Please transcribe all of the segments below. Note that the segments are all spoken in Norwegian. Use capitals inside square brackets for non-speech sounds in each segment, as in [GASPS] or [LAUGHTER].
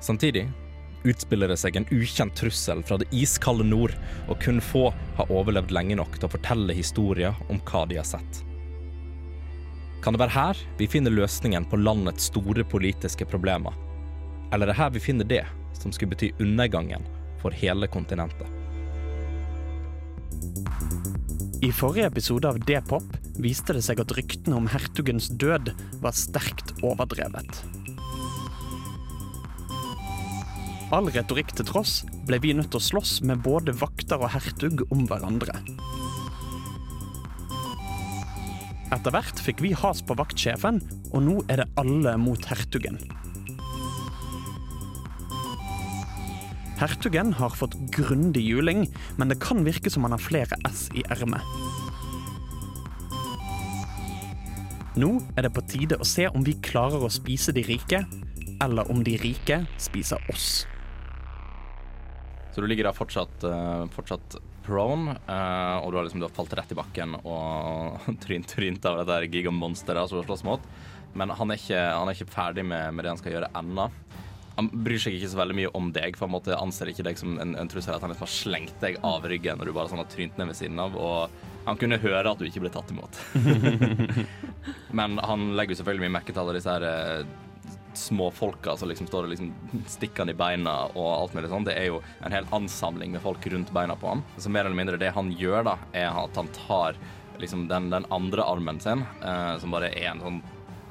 Samtidig utspiller det seg en ukjent trussel fra det iskalde nord, og kun få har overlevd lenge nok til å fortelle historier om hva de har sett. Kan det være her vi finner løsningen på landets store politiske problemer? Eller er det her vi finner det som skulle bety undergangen for hele kontinentet? I forrige episode av D-pop viste det seg at ryktene om hertugens død var sterkt overdrevet. All retorikk til tross ble vi nødt til å slåss med både vakter og hertug om hverandre. Etter hvert fikk vi has på vaktsjefen, og nå er det alle mot hertugen. Hertugen har fått grundig juling, men det kan virke som han har flere S i ermet. Nå er det på tide å se om vi klarer å spise de rike, eller om de rike spiser oss. Så du ligger da fortsatt, uh, fortsatt prone, uh, og du har, liksom, du har falt rett i bakken og [LAUGHS] trynt, trynt av det der gigamonsteret som du slåss mot. Men han er ikke, han er ikke ferdig med, med det han skal gjøre ennå. Han bryr seg ikke så veldig mye om deg, for han måte anser ikke deg som en, en trussel. At han liksom har slengt deg av ryggen når du bare sånn har trynt ned ved siden av. Og han kunne høre at du ikke ble tatt imot. [LAUGHS] Men han legger jo selvfølgelig mye merke til alle disse her eh, småfolka som liksom står og liksom stikker han i beina og alt mulig sånn. Det er jo en hel ansamling med folk rundt beina på han. Så mer eller mindre det han gjør, da, er at han tar liksom den, den andre armen sin, eh, som bare er en sånn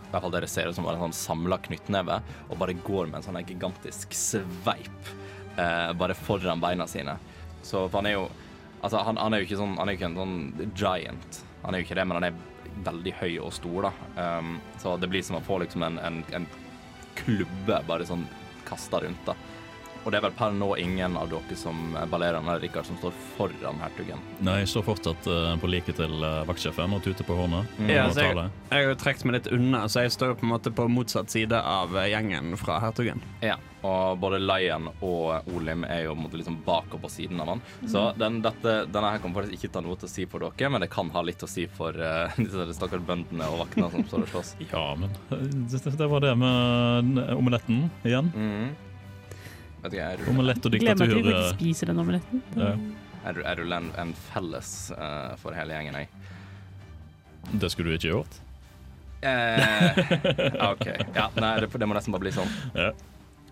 i hvert fall dere ser ut som en sånn samla knyttneve, og bare går med en sånn gigantisk sveip eh, bare foran beina sine. Så han er jo Altså, han, han, er jo ikke sånn Han er jo ikke en sånn giant. Han er jo ikke det, men han er veldig høy og stor, da. Um, så det blir som å få liksom en, en, en klubbe bare sånn kasta rundt, da. Og det er vel per nå ingen av dere som ballerer eller Rikard, som står foran hertugen. Nei, jeg står fortsatt uh, på liket til uh, vaktsjefen og tuter på hornet. Mm. Ja, jeg, jeg, har jo trukket meg litt unna, så jeg står på en måte på motsatt side av uh, gjengen fra hertugen. Ja, og både Lion og Olim er jo liksom bak og på siden av han. Mm. Så den, dette, denne her kommer faktisk ikke ta noe til å si for dere, men det kan ha litt å si for uh, [LAUGHS] disse stakkars bøndene og vaktene som står og slåss. Ja, men det, det var det med omeletten igjen. Mm. Vet ikke, er Omelett og diktatur. Gleder meg til å spise den omeletten. Ja. Er, er du en, en felles uh, for hele gjengen, jeg? Det skulle du ikke gjort? Eh, [LAUGHS] OK. Ja, nei, det, det, må nesten bare bli sånn. Ja.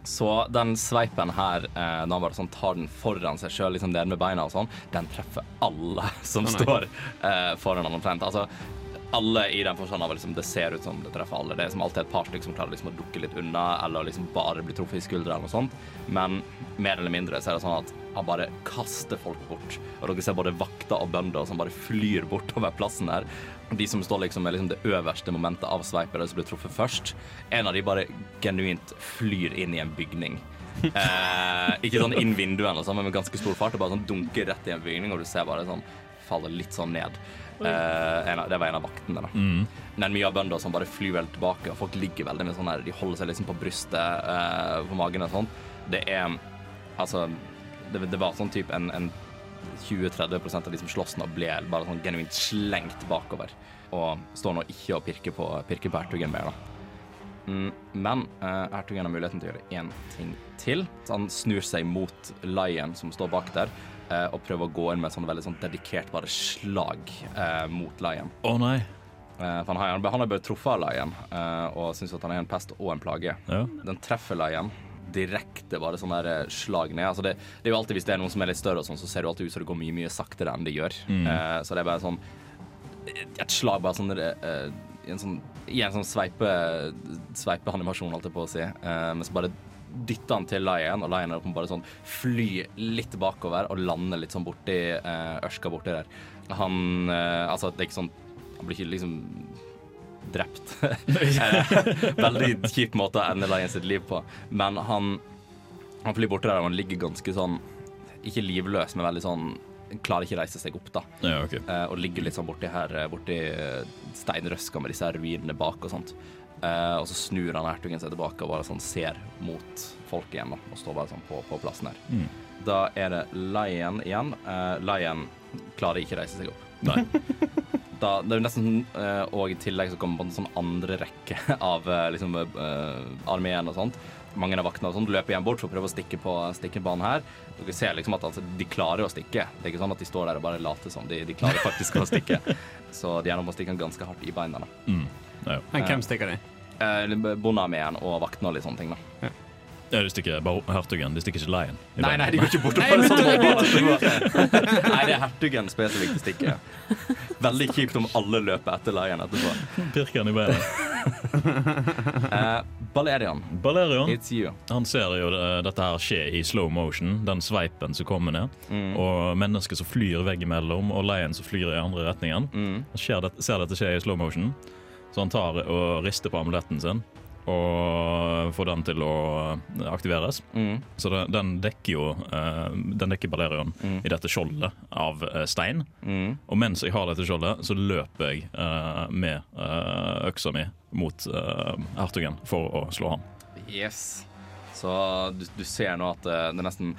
Så den sveipen her, eh, når han bare sånn tar den foran seg sjøl, liksom ned med beina og sånn, den treffer alle som står eh, foran han omtrent. Altså, alle i den forstand liksom, det ser ut som det treffer alle. Det er som alltid et par stykker som klarer liksom, å dukke litt unna, eller liksom bare bli truffet i skuldra eller noe sånt. Men mer eller mindre så er det sånn at han bare kaster folk bort. Og dere ser både vakter og bønder som bare flyr bortover plassen her. De som står liksom med liksom det øverste momentet av sveipet, de som blir truffet først, en av de bare genuint flyr inn i en bygning. [LAUGHS] Eh, ikke sånn inn vinduene, sånn, men med ganske stor fart. Og bare sånn dunker rett i en bygning, og du ser bare sånn faller litt sånn ned. Uh, det var en av vaktene. da. Mm. Men mye av bønder som bare flyr vel tilbake, og folk ligger veldig med sånn her, de holder seg liksom på brystet, eh, på magen og sånn. Det er Altså, det, det var sånn type en, en 20-30% av de som slåss nå, ble bare sånn genuint slengt bakover. Og står nå ikke og pirker på, pirker på hertugen mer, da. Mm, men eh, hertugen har muligheten til å gjøre én ting til. Så han snur seg mot Lion, som står bak der, eh, og prøver å gå inn med sånn veldig sånn dedikert bare slag eh, mot Lion. Å oh, nei. Eh, for han har, han har bare truffet Lion eh, og syns at han er en pest og en plage. Ja. Den treffer Lion direkte bare sånn der eh, slag ned. Altså det, det, er jo alltid Hvis det er noen som er litt større, og sånn, så ser det alltid ut som det går mye mye saktere enn det gjør. Mm. Uh, så det er bare sånn Et slag bare sånn eh, i en sånn, i en sånn sveipe, sveipeanimasjon, holdt jeg på å si. Eh, men så bare dytter han til Lion, og Lion er bare sånn fly litt bakover og lander litt sånn borti uh, ørska borti der. Han uh, Altså, det er ikke sånn Han blir ikke liksom drept. [LAUGHS] Veldig kjip måte å ende Lion sitt liv på. Men han Han flyr borti der og han ligger ganske sånn Ikke livløs, men veldig sånn Klarer ikke å reise seg opp, da. Ja, okay. uh, og ligger litt sånn borti her eh, Borti eh, steinrøska med disse her ruinene bak og sånt. Eh, og så snur han hertugen seg tilbake og bare sånn ser mot folket igjen, da. Og står bare sånn på, på plassen her. Mm. Da er det Lion igjen. Eh, Lion klarer ikke å reise seg opp. Nei. [LAUGHS] Da, det er nesten eh, Og i tillegg så kommer på en sånn andre rekke [LAUGHS] av eh, liksom eh, armeen og sånt. Mange av vaktene og sånt løper igjen bort for å prøve å stikke på, stikke banen her. Dere ser liksom at altså, de klarer å stikke. Det er ikke sånn at de står der og bare later som. De, de klarer faktisk å stikke. [LAUGHS] Så de gjennom å stikke ganske hardt i beina. da. Mm. Ja. Men hvem stikker de? Eh, Bondearmeen og vaktene og litt sånne ting. da. ja, de stikker bare hertugen, de stikker ikke Lion. Nei, nei, de går ikke bort og bare sånn [LAUGHS] Nei, det er hertugen spesifikt stikker. Veldig kjipt om alle løper etter Lion etterpå. Pirker han i beinet. [LAUGHS] Eh, Balerian, Balerion it's you. han ser jo det, dette her skje i slow motion, den sveipen som kommer ned. Mm. Og mennesker som flyr veggimellom, og Lion som flyr i andre retningen. Mm. Han ser, det, ser dette skje i slow motion, så han tar og rister på amuletten sin. Og får den til å aktiveres. Mm. Så det, den dekker jo eh, Den dekker Balerion Mm. i dette skjoldet av eh, stein. Mm. Og mens jeg har dette skjoldet, så løper jeg eh, med øksa mi mot uh, hertugen for å slå ham. Yes. Så du, du ser nå at det, det er nesten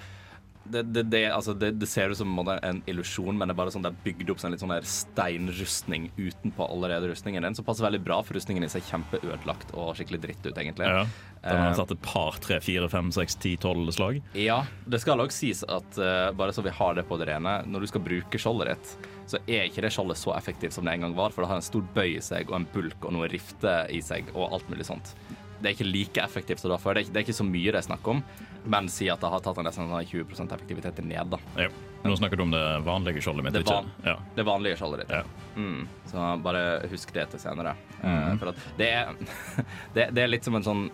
det, det, det, altså det, det ser ut som en, illusjon, men det er bare sånn det er bygd opp som en litt sånn der steinrustning utenpå allerede rustningen din, som passer veldig bra, for rustningen din ser kjempeødelagt og skikkelig dritt ut, egentlig. Ja. Den har satt tatt et par, tre, fire, fem, seks, ti, tolv slag. Ja, det skal òg sies at uh, bare så vi har det på det rene, når du skal bruke skjoldet ditt, så er ikke det skjoldet så effektivt som det en gang var, for det har en stor bøy i seg og en bulk og noe rifte i seg og alt mulig sånt. Det er ikke like effektivt som før. Det er ikke, det er ikke så mye det er snakk om, men si at det har tatt en nesten sånn 20% effektivitet ned, da. Ja. Nå snakker du om det vanlige skjoldet mitt. Det ikke? Ja. Det vanlige skjoldet ditt. Ja. Mm. Så bare husk det til senere. Mm -hmm. for at det er, [LAUGHS] det, det er litt som en sånn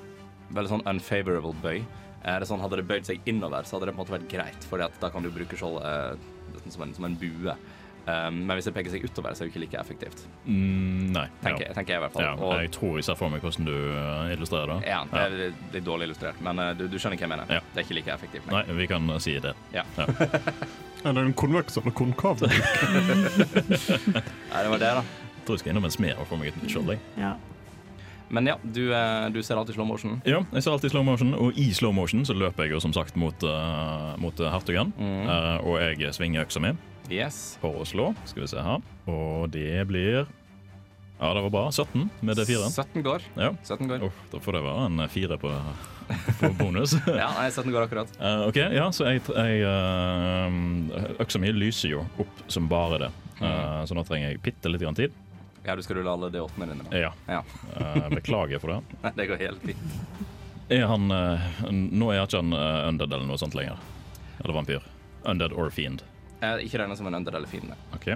veldig sånn unfavorable bøy. Eh, det sånn, hadde det bøyd seg innover, så hadde det på en måte vært greit, for da kan du bruke skjoldet eh, som, en, som en bue. Um, men hvis det peker seg utover, så er det ikke like effektivt. Mm, nei. Tenker, ja. tenker jeg i hvert fall. Ja, Og, jeg tror jeg ser for meg hvordan du eh, illustrerer det. ja, det er litt, litt dårlig illustrert, men uh, du, du skjønner hva jeg mener. Ja. Det er ikke like effektivt. Nei. Nei, vi kan eh, si det. Ja [LAUGHS] Er det en konveks eller konkav? [LAUGHS] Nei, det var det, da. Jeg tror jeg skal innom en smed og få meg et nytt skjold. Ja. Men ja, du, du ser alltid slow motion. Ja, jeg ser alltid slow motion, og i slow motion så løper jeg jo som sagt mot, uh, mot eh, hertugen. Mm. Uh, og jeg svinger øksa mi Yes. Foreslå. Skal vi se her. Og det blir Ja, det var bra. 17 med D4. 17 går. Ja. 17 går. Oh, da får det være en fire på, [LAUGHS] på bonus. [LAUGHS] Ja, nei, 17 går akkurat. Uh, OK, ja, så jeg, jeg uh, Øksa mi lyser jo opp som bare det. Eh, så nå trenger jeg bitte litt grann tid. Ja, du skal rulle alle D8-ene dine. Ja. Ja. uh, beklager for det. [LAUGHS] Nei, det går helt fint. Er han eh, Nå er ikke han uh, undead eller noe sånt lenger. Eller vampyr. Undead or fiend. Eh, ikke regna som en under eller fiende. OK.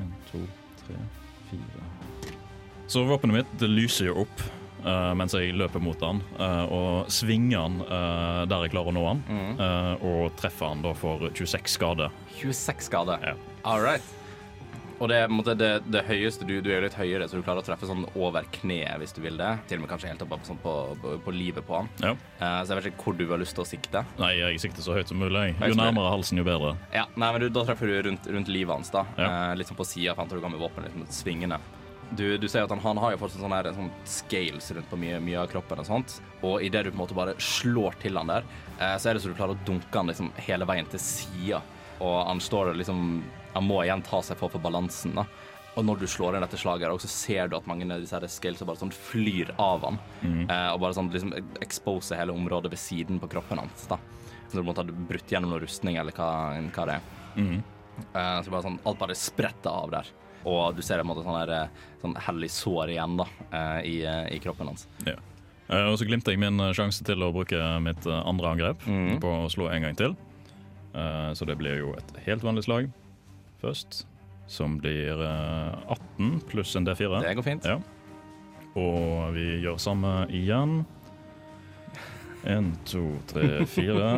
En, to, tre, fire Så våpenet mitt det lyser jo opp eh, mens jeg løper mot han, eh, og svinger han eh, der jeg klarer å nå han, Mm. eh, og treffer han da for 26 skade. 26 skader. Ja. All right. Og det måte det, det høyeste du, du er jo litt høyere, så du klarer å treffe sånn over kneet hvis du vil det. Til og med kanskje helt opp på, sånn på, på, på livet på han. Ja. Uh, så jeg vet ikke hvor du har lyst til å sikte. Nei, jeg sikter så høyt som mulig. Høyt Jo nærmere halsen, jo bedre. Ja, nei, men du, Da treffer du rundt, rundt livet hans, da. Ja. Uh, litt sånn på sida, for han tror du kan med våpen liksom, svingende. Du, du ser at han, han har jo fortsatt sånne, her, sånn scales rundt på mye, mye av kroppen og sånt. Og idet du på en måte bare slår til han der, eh, så er det så du klarer å dunke han liksom hele veien til sida. Og han står liksom Han må igjen ta seg for for balansen, da. Og når du slår inn dette slaget, så ser du at mange av disse her scalesa bare sånn flyr av han. Eh, og bare sånn liksom exposer hele området ved siden på kroppen hans. da. Så du måtte ha brutt gjennom noe rustning eller hva, hva det er. Mm. Eh, så bare sånn, alt bare spretter av der. Og du ser en måte sånn, her, eh, sånn hellig sår igjen da, eh, i, eh, i kroppen hans. Ja. Og så glimter jeg min sjanse til å bruke mitt andre angrep mm. på å slå en gang til. Så det blir jo et helt vanlig slag først, som blir eh, 18 pluss en D4. Det går fint. Ja. Og vi gjør samme igjen. Én, to, tre, fire.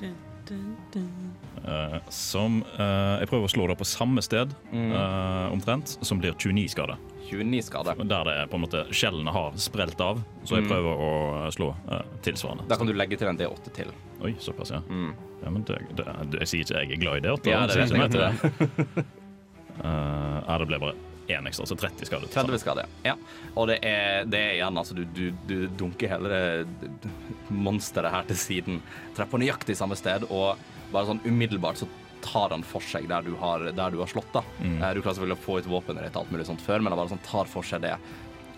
[LAUGHS] Eh, som uh, Jeg prøver å slå det på samme sted, Mm. uh, omtrent, som blir 29 skade. 29 skade. Der det er på en måte skjellene har sprelt av, så jeg Mm. prøver å slå tilsvarende. Da kan du legge til en D8 til. Oi, såpass, ja. Mm. ja men det, det, det, jeg sier ikke jeg er glad i D8. Ja, det det, det. [LAUGHS] Eh, ja, det ble bare én ekstra, altså 30 skade. 30 skader, ja. Og det er, det er igjen, altså, du, du, du dunker hele det monsteret her til siden. Treffer nøyaktig samme sted, og bare sånn umiddelbart så tar han for seg der du har, der du har slått, da. Mm. Eh, Du klarer selvfølgelig å få ut våpenet ditt alt mulig sånt før, men han bare sånn tar for seg det.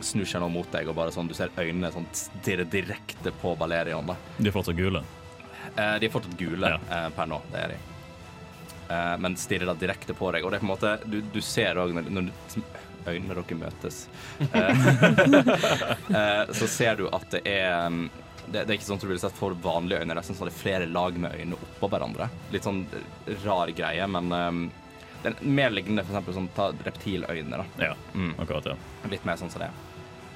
Snur seg nå mot deg, og bare sånn, du ser øynene sånn stirre direkte på Balerion. da. De er fortsatt gule. Eh, de er fortsatt gule Ja. eh, per nå, det er de. Eh, men stirrer da direkte på deg, og det er på en måte Du, du ser òg når, når øynene dere møtes, eh, [LAUGHS] eh, så ser du at det er um, det, det er ikke sånn som du ville sett for vanlige øyne. Det er sånn at det er flere lag med øyne oppå hverandre. Litt sånn rar greie, men um, det er mer lignende eksempel sånn ta reptiløyne. da. Ja, Mm. akkurat, ja. Litt mer sånn som det.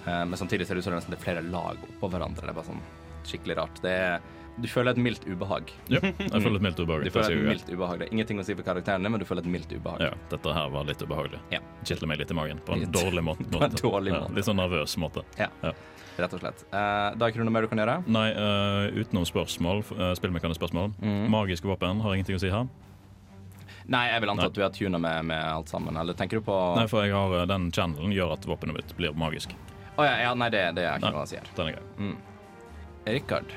Uh, men samtidig ser det ut som det er flere lag oppå hverandre. Det er bare sånn skikkelig rart. Det er, du føler et mildt ubehag. ja. Jeg føler et mildt ubehag. Du føler et mildt ubehag. Det er ingenting å si for karakterene, men du føler et mildt ubehag. Ja, dette her var litt ubehagelig. Ja. Kitler meg litt i magen på en Litt. dårlig måte. På en dårlig Ja, måte. litt sånn nervøs måte. Ja, Rett og slett. Uh, da er ikke det noe mer du kan gjøre? Nei, uh, utenom spørsmål, uh, spillmekaniske spørsmål. Mhm. Magiske våpen har ingenting å si her. Nei, jeg vil anta Nei. at du er tuna med, med alt sammen. Eller tenker du på Nei, for jeg har eh, den channelen gjør at våpenet mitt blir magisk. Å ja, ja, nei, det, det er ikke Nei. noe han sier. Den er grei. Mm. Rikard,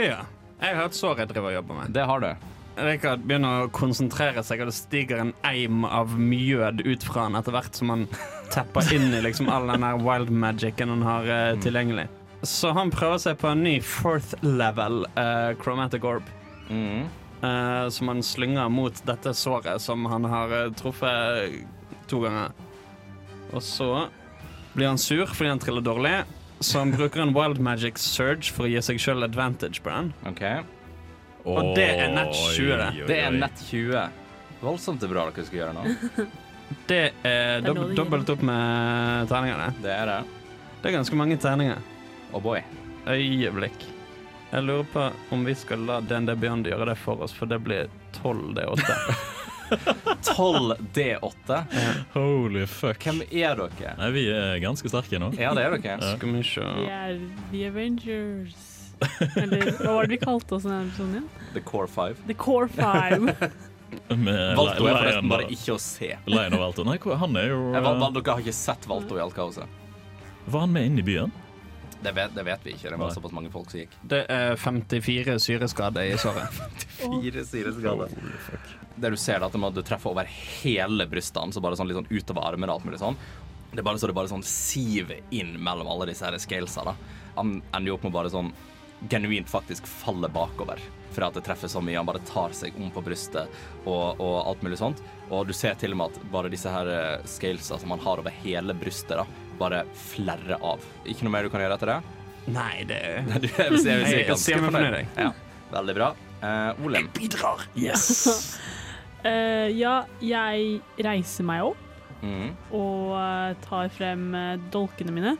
Ja. Jeg har et sår jeg driver og jobber med. det har du. Rikard begynner å konsentrere seg, og det stiger en eim av mjød ut fra han etter hvert som han tepper inn i liksom all den der wild magicen han har eh, tilgjengelig. Så han prøver seg på en ny fourth level eh, chromatic orb, Mm. eh, som han slynger mot dette såret som han har eh, truffet to ganger. Og så blir han sur fordi han triller dårlig, han bruker en wild magic surge for å gi seg sjøl advantage på den. OK. Og det er nett 20 det. Det er nett 20. Voldsomt det bra dere skal gjøre nå. [LAUGHS] Det er Det dob dobbelt opp med terningene. Det er det. Det er ganske mange terninger. Oh boy. Øyeblikk. Jeg lurer på om vi skal la DND Beyond gjøre det for oss, for det blir 12 D8. 12 D8. Holy fuck. Hvem er dere? Nei, vi er ganske sterke nå. Ja, det er dere. Skal vi se Vi er The Avengers. Eller hva var det vi kalte oss i denne episoden igjen? The Core Five. The Core Five. Valto er forresten bare ikke å se. Lion og Valto. Nei, han er jo val, dere har ikke sett Valto i alt kaoset? Var han med inn i byen? Det vet, det vet vi ikke. Det var såpass mange folk som gikk. Det er 54 syreskade i såret. [LAUGHS] Fire sideskader. Det du ser, er at de hadde treffer over hele brystene, så bare sånn litt sånn utover armene og alt mulig sånn. Det er bare så det bare sånn siver inn mellom alle disse her scalesa. da. Han ender jo opp med bare sånn genuint faktisk falle bakover. For at det treffer så mye. Han bare tar seg om på brystet og, og alt mulig sånt. Og du ser til og med at bare disse her eh, scalesa som han har over hele brystet, da, bare flerrer av. Ikke noe mer du kan gjøre etter det? Nei, det [LAUGHS] er Du, jeg vil si, jeg vil si Jeg- jeg jeg. Ja, veldig bra. Uh, Olem. Bidrar! Yes! [LAUGHS] Eh, ja, jeg reiser meg opp Mm. og eh, tar frem eh, dolkene mine.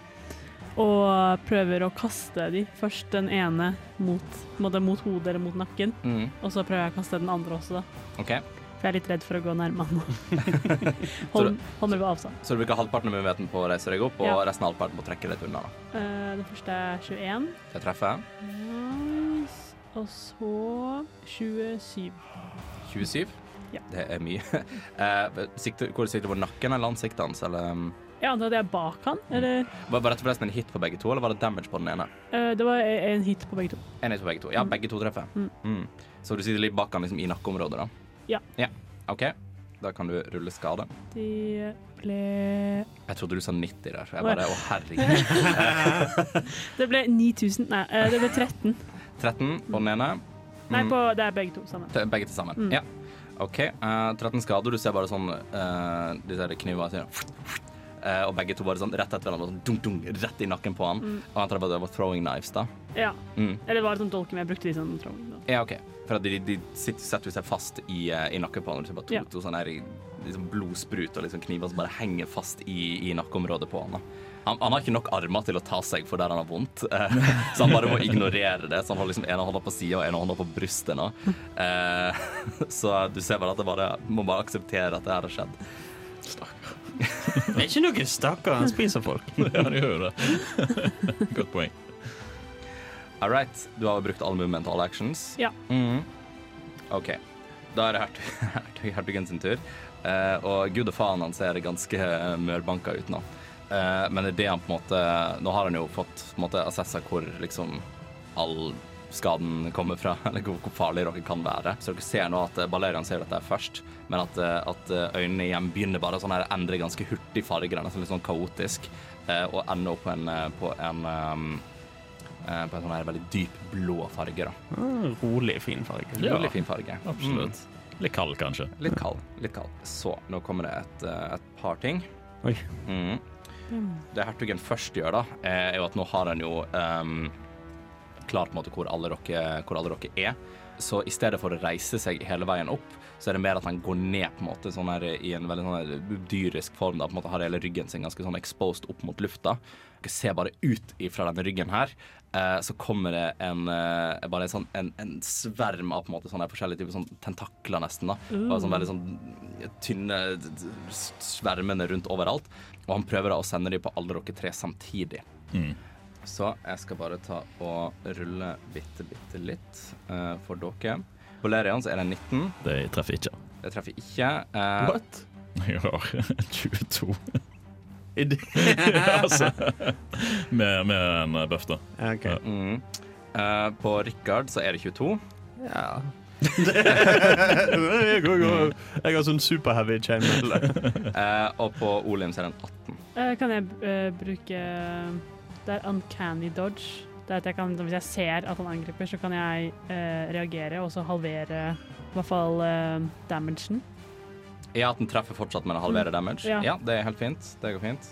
Og prøver å kaste de. Først den ene mot, mot hodet eller mot nakken. Mm. Og så prøver jeg å kaste den andre også, da. Okay. For jeg er litt redd for å gå nærme han. [LAUGHS] Hold, hold meg på avstand. Så du bruker halvparten av muligheten på å reise deg opp, og Ja. resten av halvparten på å trekke deg unna. Uh, det første er 21. Det treffer. Nice. Og så 27. 27. Ja. Det er mye. [LAUGHS] Eh, hvor sikter du på nakken eller ansiktet hans? Eller, um, antar at det er bak han, eller var, var dette forresten en hit på begge to, eller var det damage på den ene? eh, Det var en hit på begge to. En hit på begge to. Ja, Mm. begge to treffer. Mm. Mm. Så du sitter litt bak han liksom, i nakkeområdet, da? Ja. ja. OK. Da kan du rulle skade. De ble Jeg trodde du sa 90 der. Jeg bare, Å, herregud. [LAUGHS] Det ble 9000 Nei, eh, det ble 13. 13 på den ene. Nei, Mm. på, det er begge to sammen. Begge til sammen. Mm. Ja. OK. Uh, 13 skader. Du ser bare sånn uh, De der knivene sånn Uh, Og begge to bare sånn rett etter hverandre. Sånn, dunk, dunk, rett i nakken på han. Mm. Og han trodde det var throwing knives, da. Ja. Mm. Eller var et sånt dolk, jeg brukte de sånn throwing. Da. Ja, OK. For at de, de sitter, setter seg fast i, eh, i nakken på han. Ser bare to, Ja. to sånne her liksom blodsprut og liksom kniver som bare henger fast i, i nakkeområdet på han. Han, han har ikke nok armer til å ta seg for der han har vondt, eh, så han bare må ignorere det. Så han har liksom ene hånda på sida og ene hånda på brystet nå. Eh, [LAUGHS] så du ser bare at det bare må bare akseptere at det her har skjedd. Det er ikke noe stakkar, han spiser folk. [LAUGHS] Ja, de gjør jo det. Godt poeng. All right, du har brukt all movement all actions. Ja. Mhm. OK. Da er det hertug, [LAUGHS] hertug, hertugen sin tur. Uh, og gud og faen, han ser ganske eh, mørbanka ut nå. Uh, men det er det han på en måte Nå har han jo fått på en måte assessa hvor liksom all skaden kommer fra, [LAUGHS] eller hvor, hvor farlig dere kan være. Så dere ser nå at Balerian ser dette først, men at, at øynene igjen begynner bare sånn her endre ganske hurtig farger, er nesten litt sånn kaotisk, og ender opp på en, på en um, på en sånn her veldig dyp blå farge. da. Mm, rolig, fin farge. Ja. Rolig, fin farge. Absolutt. Litt kald, kanskje. Mm. Litt kald. litt kald. Så, nå kommer det et, eh, et par ting. Oi. Mm. Det hertugen først gjør, da, eh, er jo at nå har han jo um, klart på en måte hvor alle, dere, hvor alle dere er. Så i stedet for å reise seg hele veien opp, så er det mer at han går ned på en måte sånn her i en veldig sånn dyrisk form. da, på en måte Har hele ryggen sin ganske sånn exposed opp mot lufta. Dere ser bare ut ifra denne ryggen her. Eh, så kommer det en, eh, bare en, sånn, en, en sverm av på en måte sånne forskjellige typer sånn tentakler, nesten. da, Bare sånn veldig sånn tynne svermende rundt overalt. Og han prøver da å sende dem på alle dere tre samtidig. Mm. Så jeg skal bare ta og rulle bitte, bitte litt eh, for dere. Bolerian så er det 19. Det treffer ikke. Det treffer ikke. Uh, What? [LAUGHS] Jeg har [LAUGHS] 22. [LAUGHS] I det- altså, med, med en buff, da. Okay. mm. Uh, på Richard så er det 22. Ja. jeg, går, går. jeg har sånn superheavy chainmail. uh, og på Olim så er det en 18. Eh, kan jeg bruke Det er uncanny dodge. Det er at jeg kan, hvis jeg ser at han angriper, så kan jeg eh, reagere og så halvere i hvert fall eh, damagen. Ja, at den treffer fortsatt, men halverer damage. Ja. Ja, det er helt fint. Det går fint.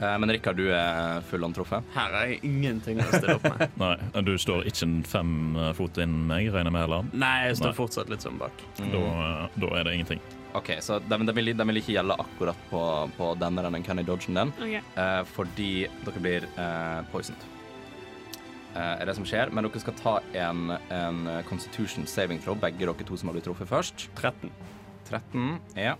Eh, men Rikard, du er full on truffet. Her er jeg ingenting å stille opp med. [LAUGHS] Nei, du står ikke en fem eh, fot innen meg, regner med, heller. Nei, jeg står Nei. fortsatt litt sånn bak. Mm. Da, eh, da er det ingenting. OK, så den, den, vil, den vil ikke gjelde akkurat på, på denne den Kenny dodgen den. Ok. eh, fordi dere blir eh, poisoned. Eh, er det som skjer, men dere skal ta en, en constitution saving throw, begge dere to som har blitt truffet først. 13. 13 er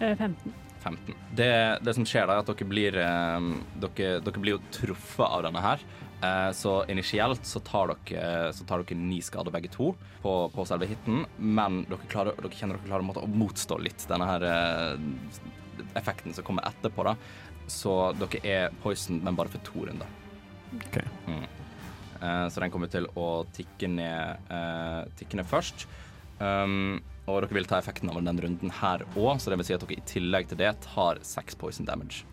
Eh, 15. 15. Det, det som skjer, da, er at dere blir, eh, dere, dere blir jo truffet av denne her. Eh, så initielt så tar dere, så tar dere ni skader begge to på, på selve hiten, men dere, klarer, dere kjenner dere klarer å motstå litt denne her effekten som kommer etterpå. da. Så dere er poisoned, men bare for to runder. Ok. Mm. Eh, så den kommer til å tikke ned, eh, tikke ned først. Um, og dere vil ta effekten av den runden her òg, så det vil si at dere i tillegg til det tar seks poison damage.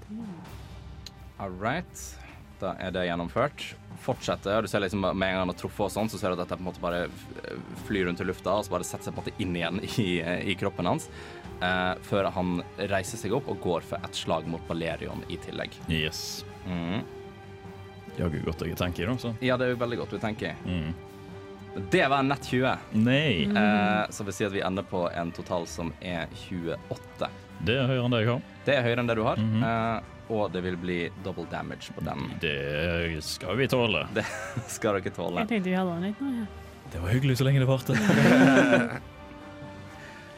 All right. Da er det gjennomført. Fortsetter. Du ser liksom med en gang han har truffet og sånn, så ser du at dette på en måte bare flyr rundt i lufta og så bare setter seg på en måte inn igjen [LAUGHS] i, i kroppen hans. eh, før han reiser seg opp og går for et slag mot Valerion i tillegg. Yes. Mm. Jaggu godt jeg tenker, da. Så. Ja, det er jo veldig godt vi tenker. Mm. Det var en nett 20. Nei, Eh, så vil si at vi ender på en total som er 28. det er høyere enn det jeg har. Det er høyere enn det du har, Mhm. eh, og det vil bli double damage på den. Det skal vi tåle. [LAUGHS] Det skal dere tåle. Jeg tenkte vi hadde den litt nå. Ja. Det var hyggelig så lenge det varte. [LAUGHS]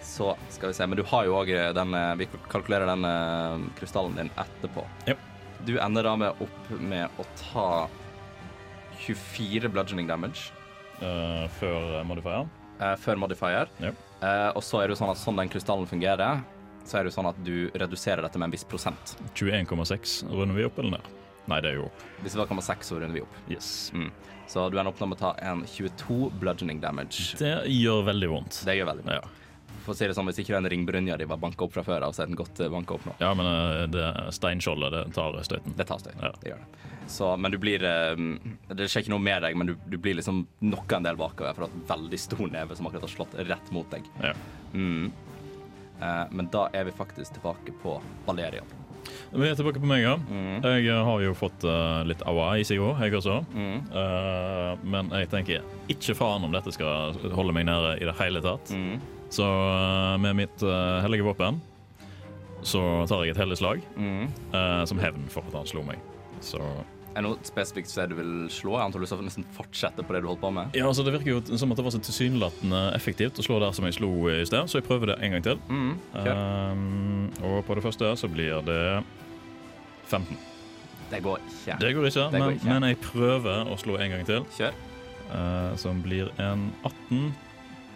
Så skal vi se, men du har jo òg den eh, Vi kalkulerer den eh, krystallen din etterpå. Ja. Du ender da med opp med å ta 24 bludgeoning damage Uh, før modifier. Uh, før modifier. Ja. Uh, og så er det jo sånn at sånn den krystallen fungerer, så er det jo sånn at du reduserer dette med en viss prosent. 21,6. Runder vi opp eller ned? Nei, det er jo opp. Hvis det var 0,6, så runder vi opp. Yes. Mm. Så du ender opp med å ta en 22 bludgeoning damage. Det gjør veldig vondt. Det gjør veldig vondt. Ja. For å si det sånn, Hvis ikke den ringbrynja de var banka opp fra før av, så er den godt banka opp nå. ja, men eh, det steinskjoldet, det tar støyten. Det tar støyten, Ja. Det gjør det. Så, men du blir eh, Det skjer ikke noe med deg, men du, du blir liksom noe en del bakover for at veldig stor neve som akkurat har slått rett mot deg. Ja. Mm. Eh, men da er vi faktisk tilbake på Valeria. Vi er tilbake på meg, ja. Mm. Jeg eh, har jo fått uh, litt aua i seg òg, jeg også. Mm. Uh, men jeg tenker ikke faen om dette skal holde meg nede i det hele tatt. Mm. Så eh, med mitt eh, hellige våpen så tar jeg et hellig slag Mm. eh, som hevn for at han slo meg. Så Er det noe spesifikt sted du vil slå? Jeg antar du skal nesten fortsette på det du holdt på med. Ja, altså Det virker jo som at det var så tilsynelatende effektivt å slå der som jeg slo i sted, så jeg prøver det en gang til. Mm. Kjør. Um, og på det første så blir det 15. Det går ikke. Det går ikke, Det går men, ikke. men jeg prøver å slå en gang til, Kjør. Uh, som blir en 18.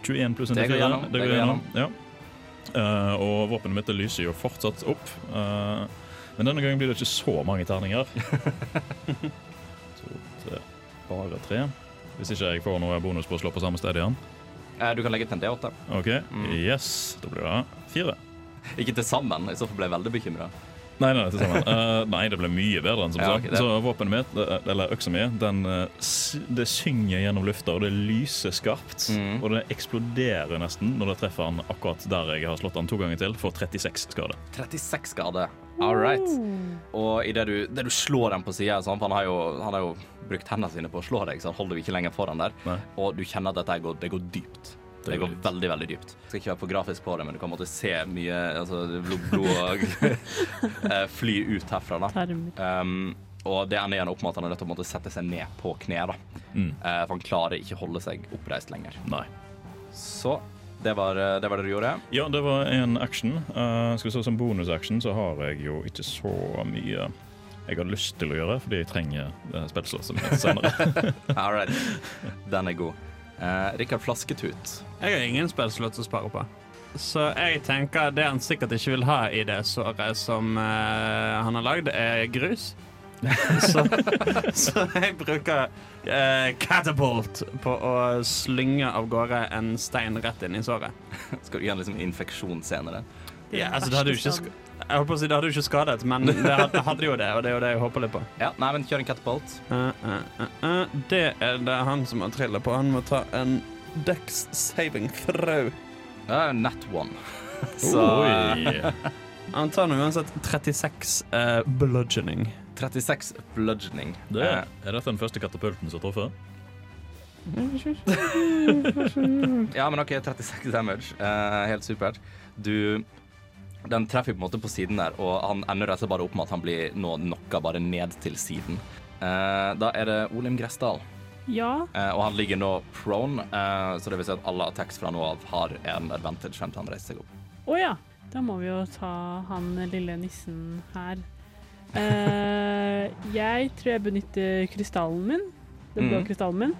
21 pluss en Det går D4. gjennom, Det går det går gjennom. Ja. Uh, og våpenet mitt lyser jo fortsatt opp. Uh, men denne gangen blir det ikke så mange terninger. [LAUGHS] to, tre, bare tre. Hvis ikke jeg får noe bonus på å slå på samme sted igjen. Uh, Du kan legge til en D8. OK, Mm. yes. Da blir det fire. Ikke til sammen, i så fall ble jeg veldig bekymra. Nei, nei, til sammen. Eh, nei, det ble mye bedre enn som Ja, så. ok, Så våpenet mitt, det- eller øksa mi, den, eh, det synger gjennom lufta, og det lyser skarpt. Mm. Og det eksploderer nesten når det treffer han akkurat der jeg har slått han to ganger til, for 36 skade. 36 skade. All right. Og idet du, det du slår den på sida, for han har, jo, han har jo brukt hendene sine på å slå deg, så han holder jo ikke lenger foran der. Nei. Og du kjenner at dette går, det går dypt. Det, går veldig, veldig dypt. Jeg skal ikke være for grafisk på det, men du kan måtte se mye altså, blod, blod og [LAUGHS] eh, fly ut herfra. da. Um, og det ender igjen opp med at han er nødt til å måtte sette seg ned på kne. da. Mm. Uh, for han klarer ikke å holde seg oppreist lenger. Nei. Så det var eh, det, var det du gjorde. Ja, det var en action. Uh, skal vi se Som bonusaction så har jeg jo ikke så mye jeg har lyst til å gjøre, fordi jeg trenger uh, spillslåsset mitt senere. [LAUGHS] All right. Den er god. Uh, Rikard Flasketut. Jeg har ingen spillslott å spare på. Så jeg tenker det han sikkert ikke vil ha i det såret som eh, han har lagd, er grus. [LAUGHS] så, så jeg bruker eh, catapult på å slynge av gårde en stein rett inn i såret. Skal du gjøre liksom infeksjon senere? Det Ja, altså, det hadde jo ikke sk- jeg holdt på å si det hadde jo ikke skadet, men [LAUGHS] det hadde, hadde jo det, og det er jo det jeg håper litt på. Ja, nei, men kjør en catapult. Uh, uh, uh, uh. Det er det han som har trillet på. Han må ta en Dex saving throw. Ja, nat one. [LAUGHS] Så Han tar nå uansett 36 uh, bludgeoning. 36 bludgeoning. Det, Eh, er dette den første katapulten som treffer? [LAUGHS] ja, men OK, 36 damage. Eh, helt supert. Du Den treffer på en måte på siden der, og han ender rett og slett bare opp med at han blir nå knocka bare ned til siden. Eh, da er det Olim Gressdal, Ja, eh, og han ligger nå prone, eh, så det vil si at alle attacks fra nå av har en advantage frem til han reiser seg opp. å ja. Da må vi jo ta han lille nissen her. Eh, [LAUGHS] jeg tror jeg benytter krystallen min. Den blå mm. krystallen min.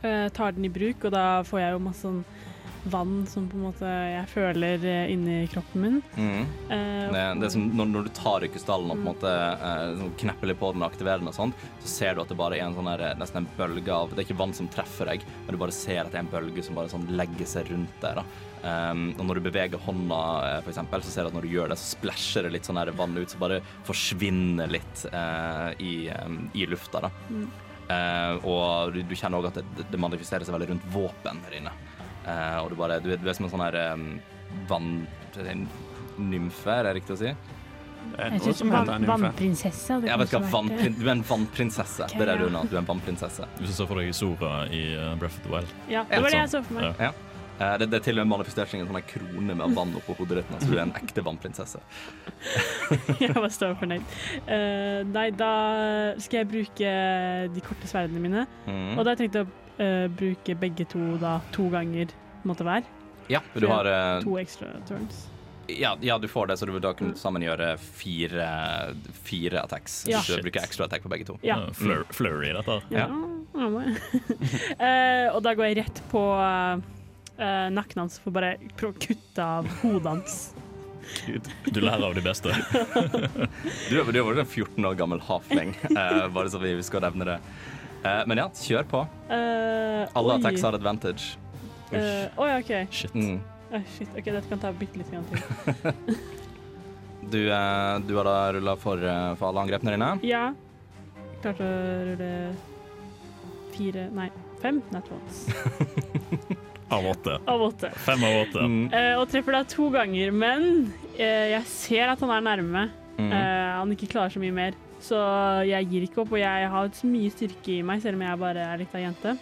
Eh, tar den i bruk, og da får jeg jo masse sånn vann som på en måte jeg føler eh, inni kroppen min. Mm. Eh, Det, det er som når, når du tar i krystallen og på en måte eh, sånn knepper litt på den og aktiverer den, og sånt, så ser du at det bare er en sånn her, nesten en bølge av Det er ikke vann som treffer deg, men du bare ser at det er en bølge som bare sånn legger seg rundt deg. da. Um, og når du beveger hånda, for eksempel, så ser du at når du gjør det, så splæsjer det litt sånn her vann ut, så bare forsvinner litt uh, i, um, i lufta. da. Mm. Uh, og du, du kjenner òg at det, det manifesterer seg veldig rundt våpen her inne. Eh, og du bare Du er, du er som en sånn her um, vann... Nymfe, er det riktig å si? Jeg synes som heter vannprinsesse hadde Jeg vet hva, vannprin du er en vannprinsesse. Okay, det er det du er nå. Du er en vannprinsesse. Hvis du ser for deg Sora i uh, Breath of the Wild. Ja, det var det jeg så for meg. Ja. Uh, det, det er til og med manifestert en sånn her krone med vann oppå hodet ditt, så du er en ekte vannprinsesse. [LAUGHS] jeg var så fornøyd. Uh, nei, da skal jeg bruke de korte sverdene mine. Mm. Og da har jeg tenkt å eh, bruke begge to da to ganger måtte være hver. Ja, du har uh, To ekstra turns. ja, ja, du får det, så du vil da kunne sammen gjøre fire, fire attacks. Ja. Du bruker ekstra attack på begge to. Ja. Uh, flur flurry, dette. ja. ja, uh. [LAUGHS] Eh, og da går jeg rett på eh, nakken hans for bare å kutte av hodet hans. Du lærer av de beste. Du [LAUGHS] du er en 14 år gammel halfling, [LAUGHS] eh, bare så vi skal nevne det. Eh, men ja, kjør på. Uh, Alle oi. attacks har advantage. Uh, Oi, OK. Shit. Mm. Eh, shit, ok, Dette kan ta bitte litt til. [LAUGHS] Du, eh, du har da rulla for, for alle angrepene dine. Ja. Klarte å rulle fire Nei, fem nat [LAUGHS] Av åtte. av åtte. Fem av åtte. Mm. Eh, og treffer da to ganger, men eh, jeg ser at han er nærme. Mm. Eh, han ikke klarer så mye mer. Så jeg gir ikke opp, og jeg har så mye styrke i meg, selv om jeg bare er litt av jente.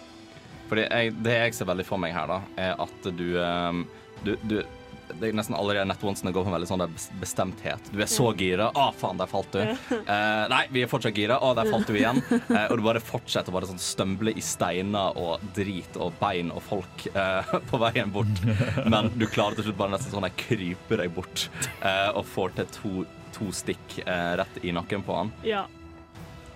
Fordi jeg, Det jeg ser veldig for meg her, da, er at du, ehm, du, du det er nesten allerede nett onesene går for en veldig sånn bestemthet. Du er så gira. Å, faen, der falt du. Eh, nei, vi er fortsatt gira. Å, der falt du igjen. Eh, og du bare fortsetter å bare sånn stømble i steiner og drit og bein og folk eh, [LAUGHS] på veien bort. Men du klarer til slutt bare nesten sånn å krype deg bort eh, og får til to, to stikk eh, rett i nakken på han. Ja. Eh,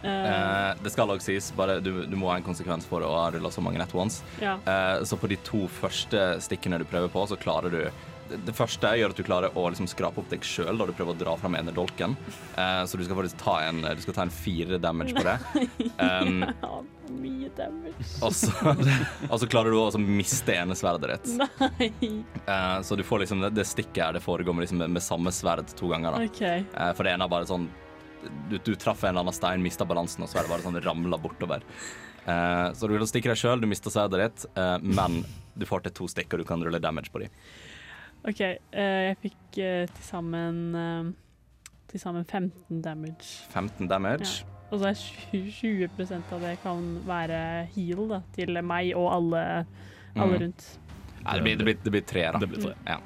Eh, det skal også sies, bare du, du må ha en konsekvens for å ha rulla så mange net ones. ja. Eh, så på de to første stikkene du prøver på, så klarer du det, første gjør at du klarer å liksom skrape opp deg sjøl da du prøver å dra fram ene dolken. Eh, så du skal faktisk ta en, ta en fire damage på det. [LAUGHS] Um. Mye damage. [LAUGHS] og, så, og så klarer du å miste ene sverdet ditt. [LAUGHS] Nei. Uh, så du får liksom det, det stikket her, det foregår med, liksom, med samme sverd to ganger. da. Okay. Uh, for det ene er bare sånn Du, du traff en eller annen stein, mista balansen, og så er det bare sånn ramla bortover. Uh, så du vil stikke deg sjøl, du mister sverdet ditt, men du får til to stikk, og du kan rulle damage på dem. OK. jeg fikk til sammen til sammen 15 damage. 15 damage. Og så er 20 20 av det kan være heal da, til meg og alle, alle Mm. rundt. Nei, det, blir, det, blir, det blir tre, da. Det blir tre. Ja.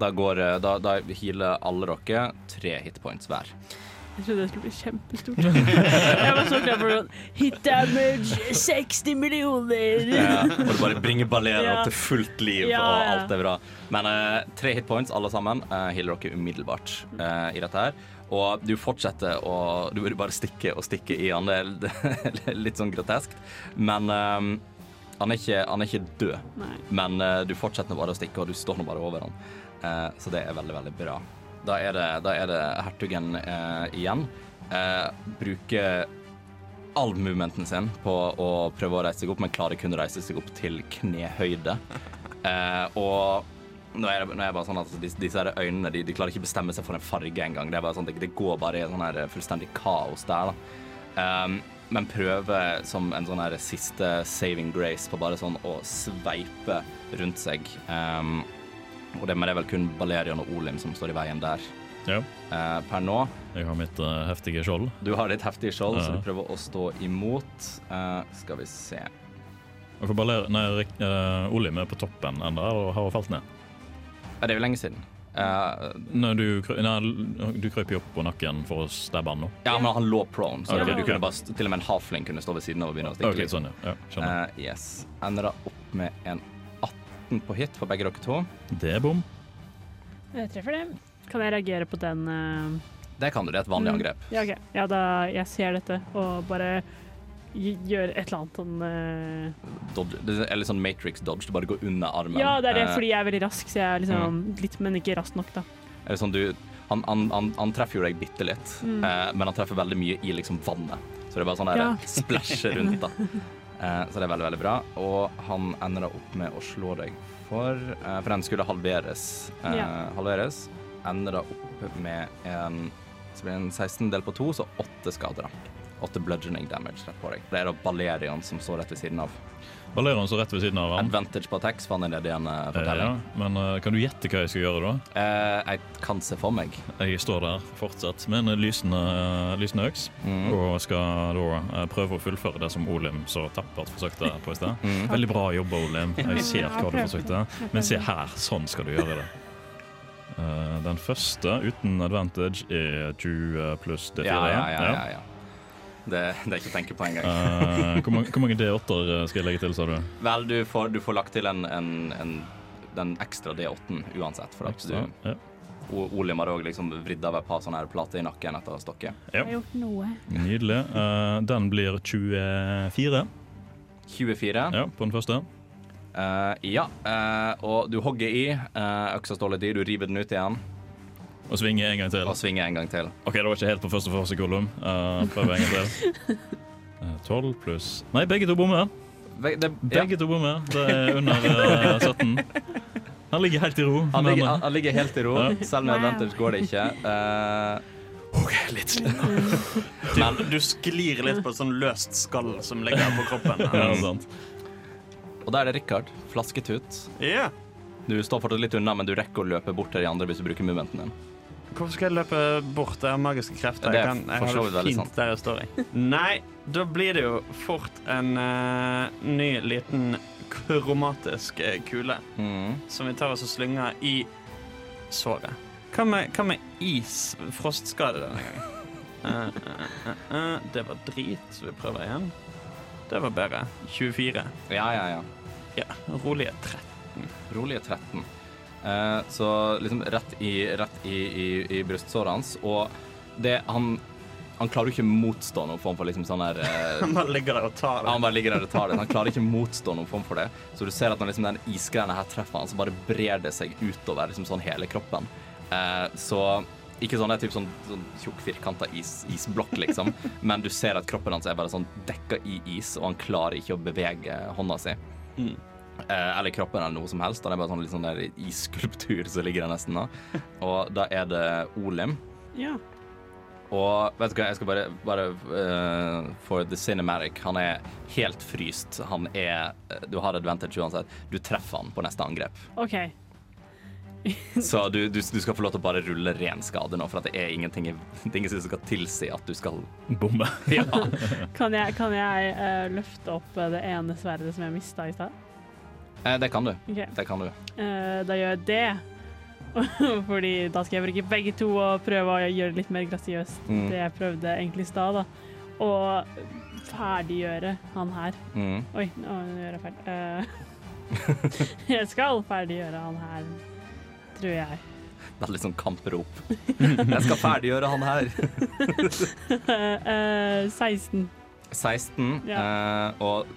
Da, går, eh, da, da healer alle dere tre hitpoints hver. Jeg trodde det skulle bli kjempestort. [LAUGHS] jeg var så klar for sånn Hit damage 60 millioner! Ja, og du bare bringer balleren Ja. opp til fullt liv, Ja, og alt er bra. Men uh, tre hitpoints alle sammen uh, healer dere umiddelbart uh, i dette her. Og du fortsetter å Du vil bare stikke og stikke i han. Det er [LAUGHS] litt sånn grotesk. Men eh, han, er ikke, han er ikke død. Nei. Men uh, du fortsetter bare å stikke, og du står nå bare over han. Eh, så det er veldig, veldig bra. Da er det, da er det hertugen eh, igjen. Eh, bruker all movementen sin på å prøve å reise seg opp, men klarer kun å reise seg opp til knehøyde. Eh, og nå er, det, nå er det bare sånn at disse, disse øynene de, de klarer ikke bestemme seg for en farge engang. Det sånn, det, det går bare i sånn her fullstendig kaos der. da. Um, men prøver som en sånn her siste saving grace på bare sånn å sveipe rundt seg. Um, og det, men det er vel kun Balerion og Olim som står i veien der Ja. eh, per nå. Jeg har mitt eh, heftige skjold. Du har ditt heftige skjold, så du prøver å stå imot. Eh, skal vi se for Baler nei, eh, Olim er på toppen ennå og har falt ned. Ja, Det er jo lenge siden. Uh, Nei, du, nei, du krøp jo opp på nakken for å stabbe han nå. ja, men han lå prone, så okay, du kunne bare, til og med en halfling kunne stå ved siden av og begynne å stikke Ok, sånn, ja. ja. Eh, yes. Ender da opp med en 18 på hit for begge dere to. Det er bom. Jeg treffer det. Kan jeg reagere på den eh, Det kan du, det er et vanlig Mm. angrep. Ja, OK. Ja, da jeg ser dette og bare gj- gjør et eller annet sånn eh, Dodge, det er litt sånn Matrix dodge, du bare går under armen. Ja, det er det, Eh, fordi jeg er veldig rask, så jeg er liksom litt, men ikke rask nok, da. er det sånn du, han, han, han, han treffer jo deg bitte litt, Mm. eh, men han treffer veldig mye i liksom vannet. Så det er bare sånn der Ja. splæsjer rundt, da. [LAUGHS] Eh, så det er veldig, veldig bra. Og han ender da opp med å slå deg for eh, For den skulle halveres. Eh, Ja. Halveres. Ender da opp med en Så blir det en 16 del på to, så åtte skader. da. Åtte bludgeoning damage rett på deg. Det er da Balerion som står rett ved siden av. Balerion står rett ved siden av han. Advantage på attacks, han er nede i en eh, Eh, fortelling. ja. Men eh, kan du gjette hva jeg skal gjøre da? Eh, jeg kan se for meg. Jeg står der fortsatt med en lysende, lysende øks Mm. og skal da eh, prøve å fullføre det som Olim så tappert forsøkte på i sted. Mm. Veldig bra jobba, Olim. Jeg ser hva du forsøkte. Men se her, sånn skal du gjøre det. Eh, den første uten advantage er 20 pluss D4. Ja, ja, ja. ja, ja. Det, det er ikke å tenke på engang. uh, hvor, mange, hvor mange D8-er skal jeg legge til, sa du? Vel, du får, du får lagt til en, en, en, den ekstra D8-en uansett. For at Ekstra? du, Ja. Olim har òg liksom vridd av et par sånne her plater i nakken etter stokket. Ja. har gjort noe. Nydelig. Uh, den blir 24 24. ja, på den første. Uh, ja. uh, og du hogger i. eh, øksa står litt i. Du river den ut igjen Og svinge en gang til. og svinge en gang til. OK, det var ikke helt på første forsøk, Gollum. Uh, prøv en gang til. [LAUGHS] Tolv 12 pluss Nei, begge to bommer. Be Det, ja. Begge to bommer. Det er under uh, 17. Han ligger helt i ro. Han, ligger, eh, han, han ligger helt i ro. Ja. Selv med advantage går det ikke. Ok, litt sliten. [LAUGHS] Men du sklir litt på et sånn løst skall som ligger på kroppen. Ja, sant. og da er det Richard. Flasketut. Yeah. Du står fortsatt litt unna, men du rekker å løpe bort til de andre hvis du bruker movementen din. Hvorfor skal jeg løpe bort? Jeg har magiske krefter. Jeg, kan, jeg har det fint der jeg står i. Nei, da blir det jo fort en uh, ny liten kromatisk eh, kule Mm. som vi tar oss og slynger i såret. Hva med, hva med is? Frostskade denne gangen. Uh, [LAUGHS] uh, det var drit, så vi prøver igjen. Det var bedre. 24. Ja, ja, ja. Ja, rolige 13. Rolige 13. Eh, så liksom rett i, rett i, i, i brystsåret hans, og det han han klarer jo ikke motstå noen form for liksom sånn her eh, [LAUGHS] Han bare ligger der og tar det. Han bare ligger der og tar det. Han klarer ikke motstå noen form for det. Så du ser at når liksom den isgreiene her treffer han, så bare brer det seg utover liksom sånn hele kroppen. Eh, så ikke sånn, typ sånn, sånn tjukk, firkanta is, isblokk, liksom. [LAUGHS] Men du ser at kroppen hans er bare sånn dekka i is, og han klarer ikke å bevege hånda si. Mm. Eh, eller kroppen eller noe som helst. Han er bare sånn litt sånn der isskulptur som ligger der nesten. da. Og da er det Olim. Ja. Og vet du hva, jeg skal bare, bare uh, For the cinematic, han er helt fryst. Han er Du har advantage uansett. Du treffer han på neste angrep. OK. [LAUGHS] Så du, du, du skal få lov til å bare rulle ren skade nå, for det er ingenting, ingenting [LAUGHS] som skal tilsi at du skal Bombe. [LAUGHS] Ja. Kan jeg, kan jeg uh, løfte opp det ene sverdet som jeg mista i stad? Eh, det kan du. Okay. Det kan du. Eh, da gjør jeg det. [LAUGHS] Fordi da skal jeg bruke begge to og prøve å gjøre det litt mer grasiøst. Mm. Det jeg prøvde egentlig i stad, da. Og ferdiggjøre han her. Mm. Oi, nå gjør jeg feil. Eh, [LAUGHS] jeg skal ferdiggjøre han her, tror jeg. Det er litt sånn kamprop. Jeg skal ferdiggjøre han her. [LAUGHS] Eh, 16. 16, eh, og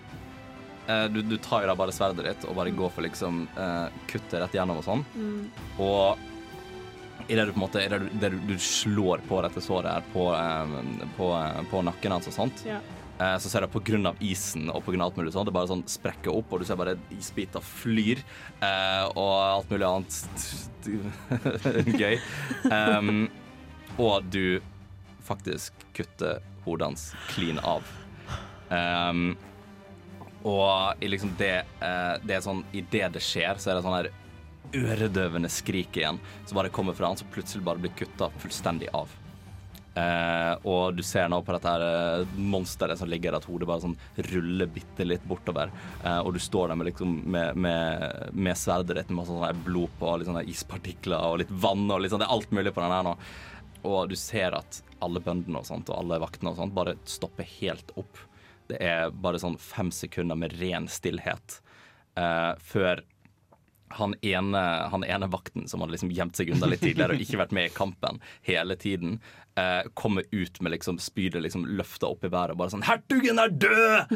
eh, du, du tar jo da bare sverdet ditt og bare går for liksom uh, kuttet rett gjennom og sånn. Mm. Og idet du på en måte det du, du, slår på dette såret her på, eh, på, på nakken hans og sånt, Ja. så ser du på grunn av isen og på grunn av alt mulig sånt, det bare sånn sprekker opp, og du ser bare isbiter flyr, og alt mulig annet [LAUGHS] gøy. Um, og du faktisk kutter hodet hans clean av. Um, og i liksom det, eh, det er sånn Idet det skjer, så er det sånn her øredøvende skrik igjen som bare kommer fra han, som plutselig bare blir kutta fullstendig av. Eh, og du ser nå på dette her eh, monsteret som ligger der, at hodet bare sånn ruller bitte litt bortover. Eh, og du står der med, liksom, med, med, med sverdet ditt med masse sånn blod på, litt sånne ispartikler og litt vann og litt sånn, det er alt mulig på den her nå. Og du ser at alle bøndene og sånt, og alle vaktene og sånt bare stopper helt opp. Det er bare sånn fem sekunder med ren stillhet uh, før han ene, han ene vakten som hadde liksom gjemt seg unna litt tidligere og ikke vært med i kampen hele tiden, eh, kommer ut med liksom spydet liksom løfta opp i været og bare sånn 'Hertugen er død!'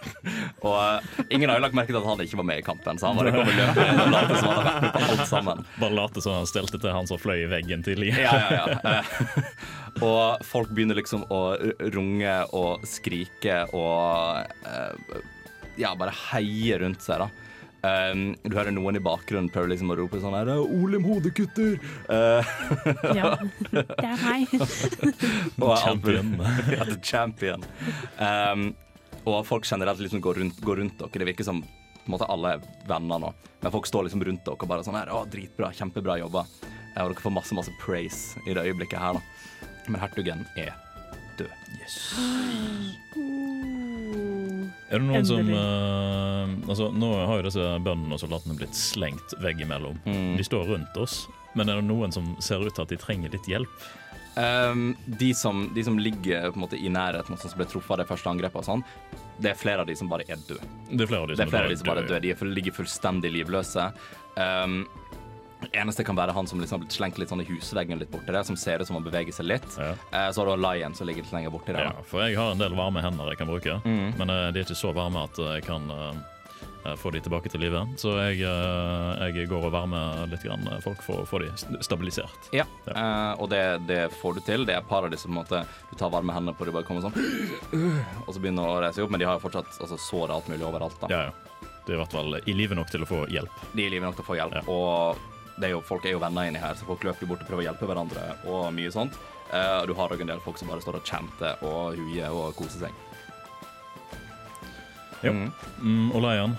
[LAUGHS] og eh, ingen har jo lagt merke til at han ikke var med i kampen, så han bare kom og løp inn og late som han hadde vært med på alt sammen. Bare late som han stelte til han som fløy i veggen tidligere. Ja, ja, ja. Eh, og folk begynner liksom å runge og skrike og eh, ja, bare heie rundt seg, da. Um, du hører noen i bakgrunnen prøve liksom å rope sånn her 'Olim hodekutter!' Uh, [LAUGHS] Ja, det er meg. [LAUGHS] og Champion. [LAUGHS] ja, the champion. Um, og folk generelt liksom går rundt, går rundt dere. Det virker som på en måte alle er venner nå. Men folk står liksom rundt dere og bare sånn her 'Å, dritbra. Kjempebra jobba'. Eh, Og dere får masse, masse praise i det øyeblikket her, da. Men hertugen er død. [GASPS] Er det noen som eh, Altså, Nå har jo disse bøndene og soldatene blitt slengt veggimellom. Mm. De står rundt oss, men er det noen som ser ut til at de trenger litt hjelp? Um, de, som, de som ligger på en måte i nærheten, og som ble truffet av det første angrepet, og sånn, det er flere av de som bare er døde. Det er flere av de som er flere av de som bare er døde. døde. De er, ligger fullstendig livløse. Um, eneste kan være han som liksom har blitt slengt litt sånn i husveggen litt borti der, som ser ut som han beveger seg litt. Ja. Eh, så har du Lion som ligger litt lenger borti der. Ja, for jeg har en del varme hender jeg kan bruke, Mm. men eh, de er ikke så varme at jeg kan eh, eh, få de tilbake til live. Så jeg, eh, jeg går og varmer litt grann eh, folk for å få de stabilisert. Ja, eh, og det, det får du til. Det er par av disse på en måte du tar varme hender på, de bare kommer sånn [CLEARS THROAT] Og så begynner å reise seg opp, men de har jo fortsatt altså, sår alt mulig overalt. da. Ja, ja. De er i hvert fall i live nok til å få hjelp. De er i live nok til å få hjelp. Ja. Og er jo, folk er jo venner inni her, så folk løper jo bort og prøver å hjelpe hverandre og mye sånt. Uh, du har òg en del folk som bare står og chanter og huier og koser seg. Ja. Mm. Mm, og Lion.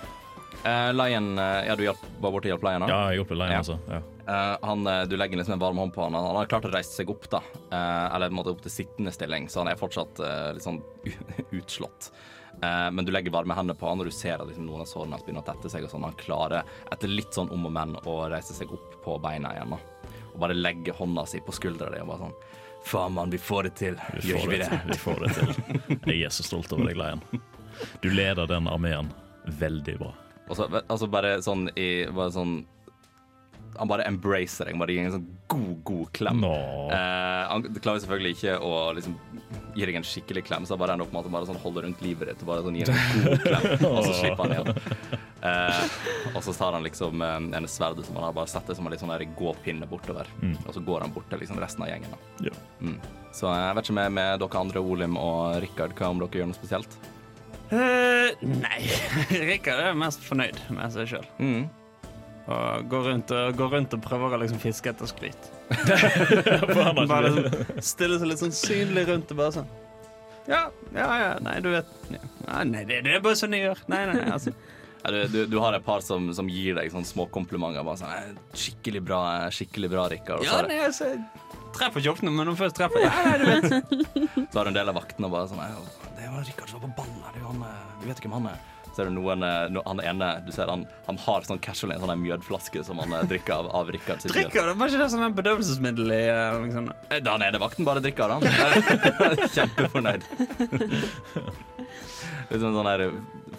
Uh, Lion eh, Ja, du hjelp, var borte og hjalp Lion? da? Ja, jeg hjalp Lion, Ja. altså. Ja. Uh, han, eh, du legger liksom en varm hånd på han. Han har klart å reise seg opp, da. Uh, eller på en måte opp til sittende stilling, så han er fortsatt uh, litt sånn [LAUGHS] utslått. Eh, men du legger varme hender på han, og du ser at liksom, noen av sårene hans begynner å tette seg. og sånn. Han klarer etter litt sånn om og men å reise seg opp på beina igjen. da. og bare legger hånda si på skuldra di og bare sånn Faen, mann, vi får det til. Vi Gjør ikke vi det, vi får det til. Jeg er så stolt over deg, Leien. Du leder den armeen veldig bra. Og så altså bare sånn i bare sånn Han bare embracer deg, bare gir en sånn god, god klem. No. Eh, han klarer selvfølgelig ikke å liksom gi deg en skikkelig klem, så bare ender opp med at han bare sånn holder rundt livet ditt og bare sånn gir deg en god klem, [LAUGHS] og så slipper han igjen. Eh, og så tar han liksom eh, en sverd som han har bare setter som en litt sånn der gåpinne bortover, Mm. og så går han bort til liksom resten av gjengen. Da. Ja. Mm. Så jeg vet ikke med, med dere andre, Olim og Rikard, hva om dere gjør noe spesielt? Uh, nei. [LAUGHS] Rikard er mest fornøyd med seg sjøl. Mm. Og går rundt og, går rundt og prøver å liksom fiske etter skryt. [LAUGHS] Bare liksom stille seg litt sånn synlig rundt og bare sånn Ja, ja, ja, nei, du vet ja. Nei, det, det er bare sånn jeg gjør. Nei, nei, altså. Ja, du, du, du har et par som, som gir deg sånne små komplimenter. Bare sånn, «Eh, skikkelig bra, skikkelig bra, Rikard. Ja, nei, altså jeg Treffer ikke ofte, men når først treffer [LAUGHS] Ja, nei, du vet. [LAUGHS] Så har du en del av vaktene bare sånn Det var Rikard som var på ballen her. eh, du vet ikke hvem han er. Så du noen eh, no, Han ene du ser han, han har sånn casual en sånn mjødflaske som han eh, drikker av, av Rikard sitt. Drikker det? Var ikke det sånn en bedøvelsesmiddel i liksom. Da nede vakten bare drikker han. [LAUGHS] Kjempefornøyd. Litt sånn sånn der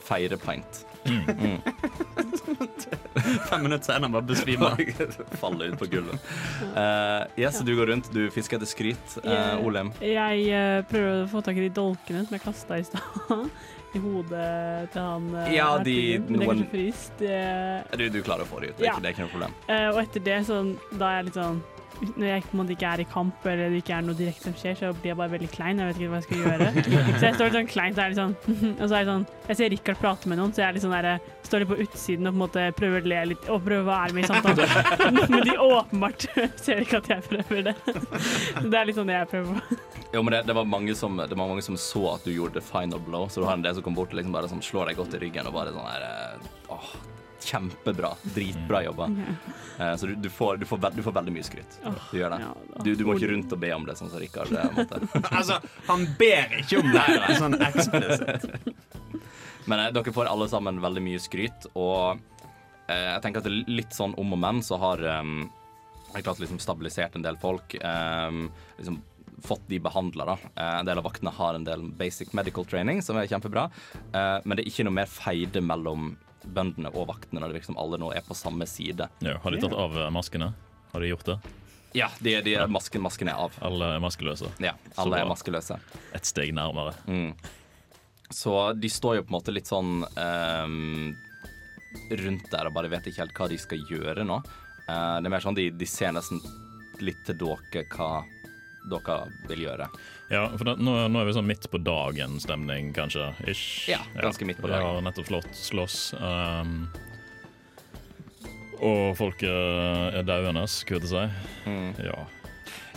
feirepint. Mm. [LAUGHS] Fem minutter senere bare besvimer. [LAUGHS] Faller ut på gulvet. Uh, yes, du går rundt, du fisker etter skryt. Jeg- Uh, Olem. Jeg eh, prøver å få tak i de dolkene som jeg kasta i stad. I hodet til han eh, Ja, de- hertugen. Men det er noen- kanskje frist. Du, du klarer å få det ut. Det er, Ja. ikke, det er ikke noe problem. eh, og etter det, sånn, da er jeg litt sånn Når jeg på en måte ikke er i kamp, eller det ikke er noe direkte som skjer, så blir jeg bare veldig klein. Jeg vet ikke hva jeg skal gjøre. [LAUGHS] Så jeg står litt sånn kleint, så er sånn [LAUGHS] Og så er det sånn Jeg ser Rikard prate med noen, så jeg er litt sånn der, står litt på utsiden og på en måte prøver å le litt og prøver å være med i samtalen. [LAUGHS] Men de åpenbart ser ikke at jeg prøver det. Det er litt sånn det jeg prøver på. Jo, men det, det, var mange som, det var mange som så at du gjorde the final blow, så du har en del som kom bort og liksom bare sånn, slår deg godt i ryggen og bare sånn her eh, Åh, kjempebra. Dritbra jobba. Uh, så du, du, får, du, får veld, du får veldig mye skryt. Du gjør det. Du, du må ikke rundt og be om det, sånn som Rikard måtte. [LAUGHS] altså, han ber ikke om det her, sånn eksplisitt. Men uh, dere får alle sammen veldig mye skryt, og eh, jeg tenker at litt sånn om og men så har um, jeg klart liksom stabilisert en del folk. Um, liksom fått de behandla, da. Eh, en del av vaktene har en del basic medical training, som er kjempebra. Eh, men det er ikke noe mer feide mellom bøndene og vaktene når det liksom alle nå er på samme side. Ja, har de tatt av eh, maskene? Har de gjort det? Ja, de, de, masken, masken er av. Alle er maskeløse. Ja, alle er maskeløse. Et steg nærmere. Mm. Så de står jo på en måte litt sånn um, rundt der og bare vet ikke helt hva de skal gjøre nå. Uh, det er mer sånn de, de ser nesten litt til dere hva dere vil gjøre. Ja, for det, nå, nå er vi sånn midt på dagen-stemning, kanskje. Ish. Ja, ganske midt på Vi dagen. har nettopp slått, slåss. Um, og folk er, er dauende, skulle jeg si. Mm. Ja.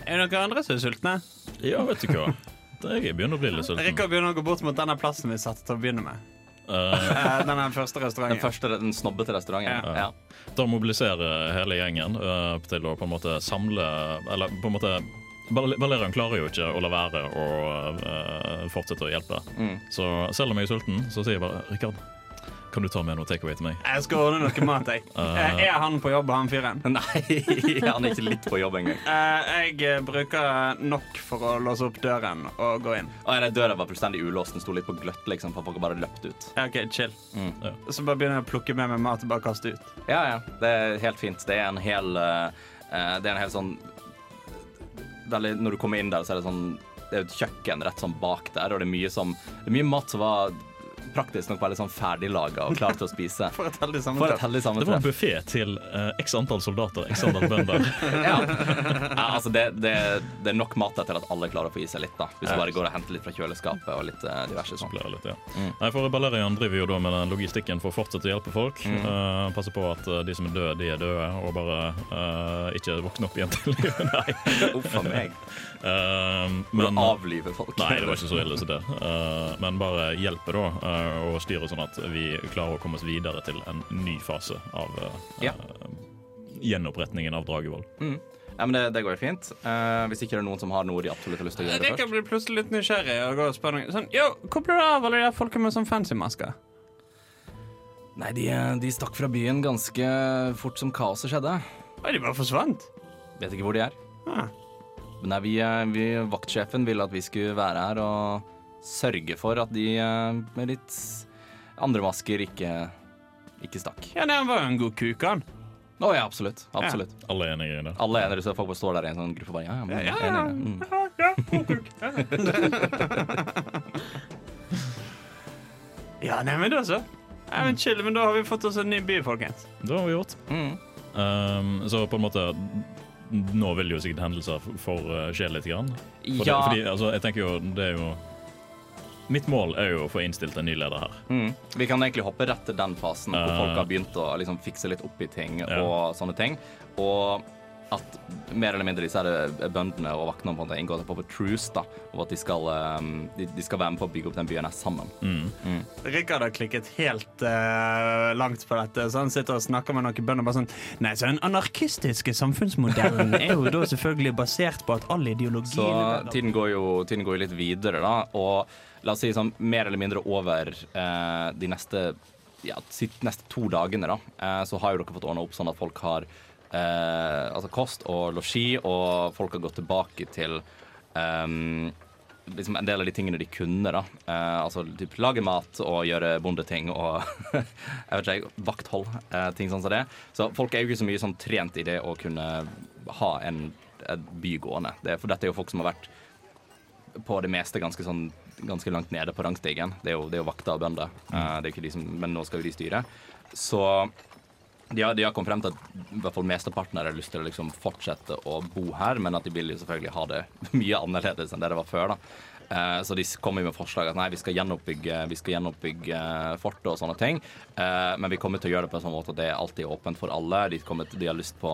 Er det noen andre som er sultne? ja, vet du hva. Jeg begynner å bli litt sulten. Rikard begynner å gå bort mot denne plassen vi satte til å begynne med. Uh, den Denne første Den restauranten. første, den snobbete restauranten. Ja. Ja. da mobiliserer hele gjengen uh, til å på en måte samle Eller på en måte Valerian klarer jo ikke å la være å uh, fortsette å hjelpe. Mm. Så selv om jeg er sulten, så sier jeg bare Rikard, kan du ta med noe takeaway til meg? Jeg skal ordne noe mat, jeg. [LAUGHS] uh, Er han på jobb, han fyren? Nei, [LAUGHS] han er ikke litt på jobb engang. Uh, Jeg bruker nok for å låse opp døren og gå inn. Og ja, døra var fullstendig ulåst. Den sto litt på gløtt, liksom, for folk bare løpt ut. Ja, OK, chill. Mm. Ja. Så bare begynner jeg å plukke med meg mat og bare kaste ut. Ja, ja. Det er helt fint. Det er en hel eh, eh, Det er en hel sånn veldig, Når du kommer inn der, så er det sånn Det er et kjøkken rett sånn bak der, og det er mye som Det er mye mat som var praktisk nok veldig sånn ferdiglaga og klar til å spise. [LAUGHS] For et heldig samme treff. sammentreff. Det var buffé til uh, x antall soldater, x antall bønder. [LAUGHS] Ja. Ja, altså det, det, det er nok mat til at alle klarer å få i seg litt. da Hvis du bare går og henter litt fra kjøleskapet og litt uh, diverse sånn. Litt, ja. Mm. Nei, for Balerian driver jo da med den logistikken for å fortsette å hjelpe folk. Mm. Uh, passe på at eh, de som er døde, de er døde, og bare eh, ikke våkne opp igjen til livet. [LAUGHS] Nei. Uff a meg. Uh, Men avlive folk. Nei, det var ikke så ille som det. Eh, men bare hjelpe da, eh, og styre sånn at vi klarer å komme oss videre til en ny fase av eh, Ja. gjenoppretningen av Dragevoll. Mm. Ja, men det, det går jo fint. Uh, hvis ikke det er noen som har noe de absolutt har lyst til å gjøre det først. blir plutselig litt nysgjerrig og går og spør noen sånn Yo, hvor ble det av alle de folka med sånn fancy masker? Nei, de, de stakk fra byen ganske fort som kaoset skjedde. Oi, de bare forsvant. Vet ikke hvor de er. Ah. Men nei, vi, eh, vi, vaktsjefen ville at vi skulle være her og sørge for at de eh, med litt andre masker ikke, ikke stakk. Ja, nei, han var jo en god kuk, han. Å ja, absolutt. absolutt. Alle er enige i det. Alle er enige, så folk bare står der i en sånn gruppe og bare ja, ja, men, Ja, ja, ja, ja, god Mm. [LAUGHS] Ja, nei, men da så. Ja, men chill, men da har vi fått oss en ny by, folkens. Det har vi gjort. Mm. Um, så på en måte Nå vil jo sikkert hendelser for- for uh, skje litt. Grann. For Ja. det, fordi, altså, jeg tenker jo, det er jo Mitt mål er jo å få innstilt en ny leder her. Mm. Vi kan egentlig hoppe rett til den fasen hvor Uh. folk har begynt å liksom, fikse litt opp i ting Ja. og sånne ting. Og at mer eller mindre disse bøndene og vaktene på en måte inngår på på truce, da, og at de skal, um, de, de skal være med på å bygge opp den byen her sammen. Mm. Rikard har klikket helt uh, langt på dette, så han sitter og snakker med noen bønder bare sånn Nei, så den anarkistiske samfunnsmodellen er jo da selvfølgelig basert på at all ideologi Så tiden går, jo, tiden går jo litt videre, da. Og la oss si sånn mer eller mindre over eh, de neste, ja, neste to dagene, da, eh, så har jo dere fått ordna opp sånn at folk har eh, altså kost og losji, og folk har gått tilbake til ehm, liksom en del av de tingene de kunne. da eh, Altså typ lage mat og gjøre bondeting og [LAUGHS] jeg vet ikke, vakthold. Eh, ting sånn som det. Så folk er jo ikke så mye sånn trent i det å kunne ha en, en by gående. Det, for dette er jo folk som har vært på det meste ganske sånn ganske langt nede på rangstigen. Det er jo, er jo vakter og bønder. Eh, er de som, men nå skal jo de styre. Så de har, de har kommet frem til at i hvert fall mesteparten har lyst til å liksom fortsette å bo her, men at de vil jo selvfølgelig ha det [LAUGHS] mye annerledes enn det det var før. da. Eh, så de kommer med forslag at nei, vi skal gjenoppbygge, vi gjenoppbygge fortet og sånne ting. Eh, men vi kommer til å gjøre det på en sånn måte at det er alltid åpent for alle. De, til, de har lyst på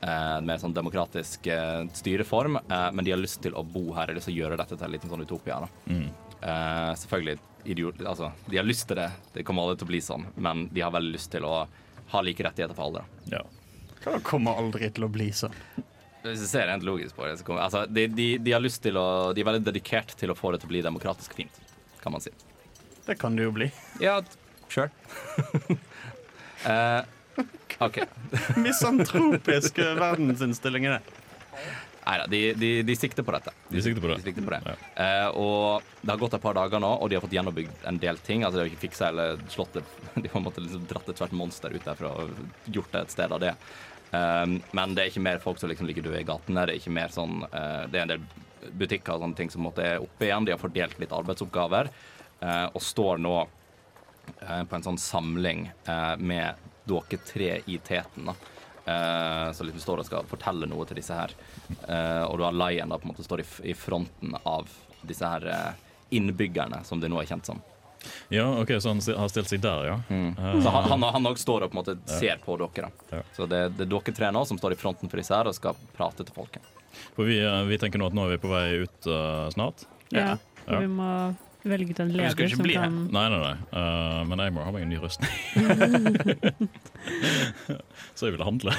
eh, en mer sånn demokratisk eh, styreform, eh, men de har lyst til å bo her. De har lyst til å gjøre dette til en liten sånn utopia. da. Mm. Eh, selvfølgelig idiot, altså, De har lyst til det, det kommer aldri til å bli sånn, men de har veldig lyst til å ha like rettigheter for alle. da. Ja. Det kommer aldri til å bli sånn. Hvis du ser rent logisk på det, så kommer, altså, de, de, de har lyst til å De er veldig dedikert til å få det til å bli demokratisk fint, kan man si. Det kan det jo bli. Ja, sure. [LAUGHS] Eh, OK. [LAUGHS] Misantropisk verdensinnstilling er det. Nei da, de, de, de sikter på dette. De sikter på det. De sikter på det. Ja. Eh, og det har gått et par dager nå, og de har fått gjennombygd en del ting. Altså De har ikke fiksa eller slått det [LAUGHS] De har måte liksom dratt et svært monster ut derfra og gjort det et sted av det. Um, men det er ikke mer folk som liksom ligger døde i gatene. Det er ikke mer sånn eh, Det er en del butikker og sånne ting som måtte er oppe igjen. De har fordelt litt arbeidsoppgaver eh, og står nå eh, på en sånn samling eh, med dere tre i teten. da. Uh, så liksom står og skal fortelle noe til disse her. Uh, og du har Lion da på en måte står i, f- i fronten av disse her uh, innbyggerne, som du nå er kjent som. ja, OK, så han har stilt seg der, ja. Eh, Så han, han, han står og på en måte ser på dere. da. Ja. Så det, det er dere tre nå som står i fronten for disse her og skal prate til folket. For vi, vi tenker nå at nå er vi på vei ut snart. Ja. Ja. Vi må velge ut en Vi leder som bli her. kan Nei, nei, nei. Uh, men jeg må ha meg en ny røst. [LAUGHS] så jeg vil handle.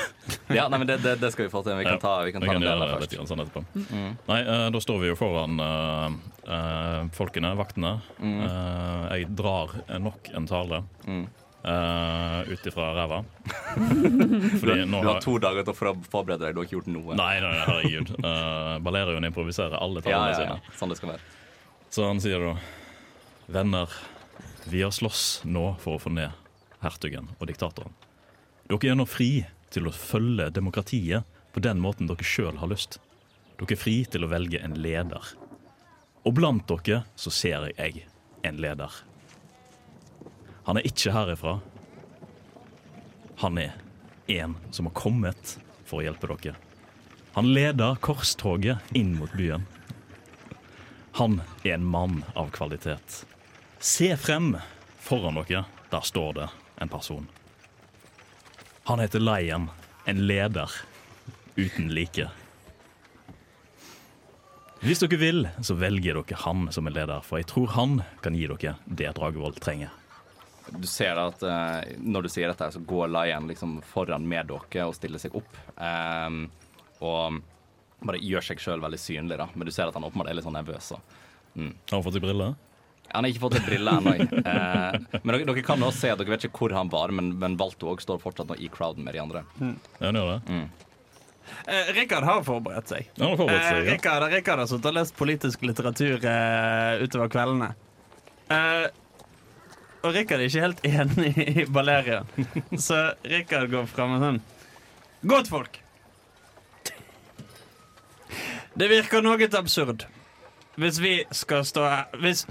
Ja, nei, men det, det, det skal vi få til. Vi kan ta, vi kan ta kan gjøre det først. litt sånn etterpå. Mm. Nei, uh, da står vi jo foran uh, eh, folkene, vaktene. Mm. Eh, jeg drar nok en tale Mm. uh, ut ifra ræva. [LAUGHS] Fordi nå Du har har to dager til å forberede deg, du har ikke gjort noe. Nei, nei, nei, herregud. Uh, Balerion improviserer alle ja, talene ja, ja. sine. Sånn det skal være. Så han sier da Venner, vi har slåss nå for å få ned hertugen og diktatoren. Dere er nå fri til å følge demokratiet på den måten dere sjøl har lyst. Dere er fri til å velge en leder. Og blant dere så ser jeg en leder. Han er ikke herifra. Han er en som har kommet for å hjelpe dere. Han leder korstoget inn mot byen. Han er en mann av kvalitet. Se frem foran dere. Der står det en person. Han heter Lion, en leder uten like. Hvis dere vil, så velger dere han som en leder, for jeg tror han kan gi dere det Dragevold trenger. Du ser at eh, når du sier dette, så går Lion liksom foran med dere og stiller seg opp. ehm, og bare gjør seg sjøl veldig synlig, da. Men du ser at han åpenbart er litt sånn nervøs. Så. Har han fått seg briller? Han har ikke fått et brille ennå. Eh, men dere, dere kan også se at dere vet ikke hvor han var, men, men Valto også står fortsatt nå i crowden med de andre. Ja, han gjør det. Eh, Rikard har forberedt seg. Han har forberedt Eh, seg. Ja. Rikard, Rikard har sittet og lest politisk litteratur eh, utover kveldene. Eh, og Rikard er ikke helt [LAUGHS] enig i Balerian. Så Rikard går fram med sånn Godt folk! Det virker noe absurd hvis vi skal stå Hvis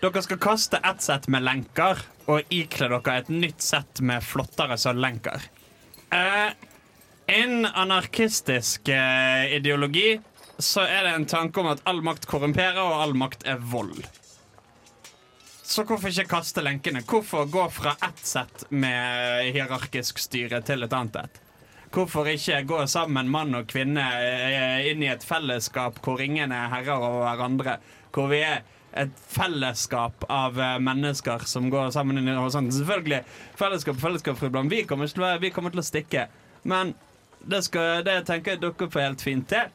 dere skal kaste ett sett med lenker og ikle dere et nytt sett med flottere sølvlenker. Eh, Innen anarkistisk eh, ideologi så er det en tanke om at all makt korrumperer, og all makt er vold. Så hvorfor ikke kaste lenkene? Hvorfor gå fra ett sett med hierarkisk styre til et annet et? Hvorfor ikke gå sammen, mann og kvinne, eh, inn i et fellesskap hvor ingen er herrer over hverandre? Hvor vi er et fellesskap av eh, mennesker som går sammen inn i og sånn. Selvfølgelig, fellesskap fellesskap fru Blom. Vi kommer til å, vi kommer til å stikke. Men det, skal, det tenker jeg dere får helt fint til.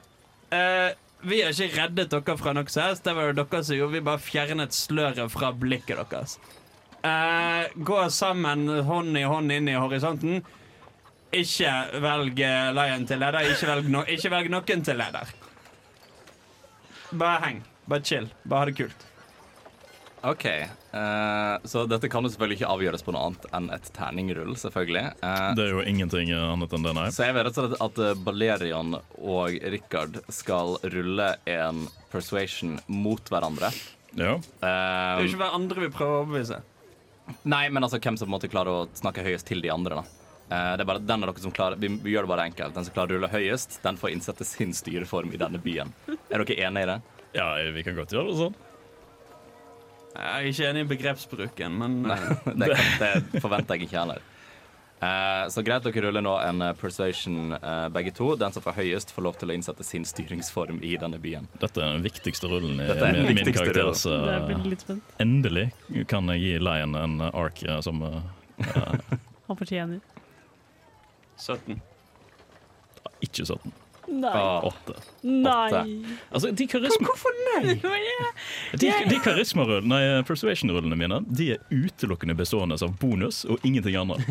Uh, vi har ikke reddet dere fra noe som helst. Det var det dere som gjorde. Vi bare fjernet sløret fra blikket deres. Uh, gå sammen hånd i hånd inn i horisonten. Ikke velg eh, Lion til leder. Ikke velg, no ikke velg noen til leder. Bare heng. Bare chill. Bare ha det kult. OK. Uh, så dette kan jo selvfølgelig ikke avgjøres på noe annet enn et terningrull, selvfølgelig. Uh, Det er jo ingenting annet enn det, nei. så jeg vet rett og slett at Balerion og Richard skal rulle en persuasion mot hverandre. Ja. Det er jo ikke hverandre vi prøver å overbevise. nei, men altså hvem som på en måte klarer å snakke høyest til de andre, da. Eh, det er bare den av dere som klarer Vi vi gjør det bare enkelt. Den som klarer å rulle høyest, den får innsette sin styreform i denne byen. Er dere enige i det? ja, vi kan godt gjøre det sånn. Jeg er ikke enig i begrepsbruken, men Nei, [LAUGHS] det, kan, det [LAUGHS] forventer jeg ikke heller. Uh, så greit, dere ruller nå en eh, persuasion uh, begge to. Den som får høyest, får lov til å innsette sin styringsform i denne byen. Dette er den viktigste rullen i Dette er den min, viktigste min, karakter, rullen. så uh, litt. Endelig kan jeg gi Lion en ark som [LAUGHS] Han fortjener. 17. ikke 17. Nei. Ah, 8. Nei. Altså, de karisma... Hvorfor nei? [LAUGHS] De, de karismarullene, nei, persuasion-rullene mine De er utelukkende bestående av bonus og ingenting annet.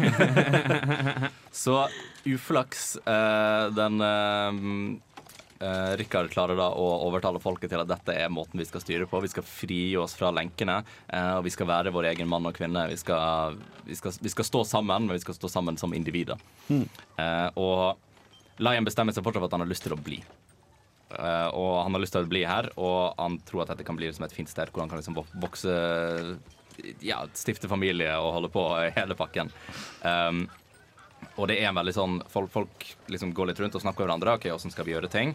[LAUGHS] Så uflaks uh, den eh, eh, Rikard klarer da å overtale folket til at dette er måten vi skal styre på. Vi skal frigi oss fra lenkene, uh, og vi skal være vår egen mann og kvinne. Vi skal, vi skal, vi skal stå sammen, men vi skal stå sammen som individer. Eh, og Lion bestemmer seg fortsatt for at han har lyst til å bli. Og han har lyst til å bli her, og han tror at dette kan bli liksom et fint sted hvor han kan liksom vokse Ja, stifte familie og holde på hele pakken. Um, og det er en veldig sånn Folk, folk liksom går litt rundt og snakker med hverandre. Ok, hvordan skal vi gjøre ting?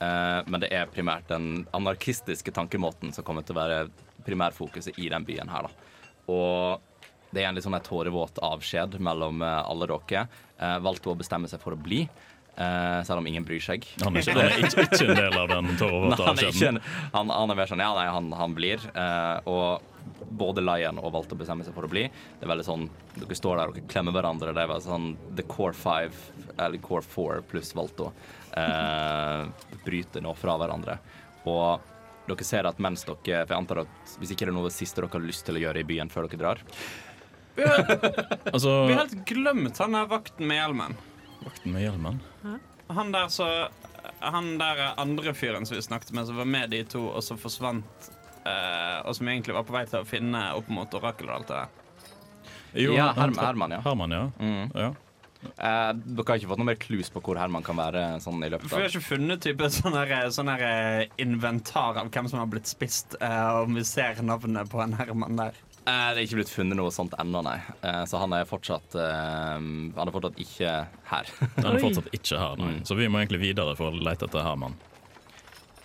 Uh, men det er primært den anarkistiske tankemåten som kommer til å være primærfokuset i den byen her. da. Og det er en litt sånn tårevåt avskjed mellom eh, alle dere. Uh, valgte å bestemme seg for å bli, Uh, selv om ingen bryr seg. Han er ikke, han er ikke, ikke en del av den [LAUGHS] tårevåte avskjeden. han, han er mer sånn Ja, nei, han, han blir. Uh, og både Lion og valgte å bestemme seg for å bli. Det er veldig sånn Dere står der og klemmer hverandre. Det er veldig sånn The Core Five, eller Core Four pluss Valto, eh, bryter nå fra hverandre. Og dere ser at mens dere For jeg antar at hvis ikke det er noe siste dere har lyst til å gjøre i byen før dere drar Vi har, [LAUGHS] Altså, vi har helt glemt han der vakten med hjelmen. vakten med hjelmen Han der så Han der andre fyren som vi snakket med, som var med de to, og så forsvant. Eh, og som egentlig var på vei til å finne opp mot orakelet og alt det der. Jo, Ja, han- Herm- Herman, ja. Herman, ja. Mm. ja. eh, Dere har ikke fått noe mer clues på hvor Herman kan være sånn i løpet av vi har ikke funnet type sånn her, sånn her eh, inventar av hvem som har blitt spist, eh, om vi ser navnet på en Herman der. Eh, Det er ikke blitt funnet noe sånt ennå, nei. Eh, Så han er fortsatt eh, Han er fortsatt ikke her. Han er [LAUGHS] fortsatt ikke her, nei. Mm. Så vi må egentlig videre for å lete etter Herman.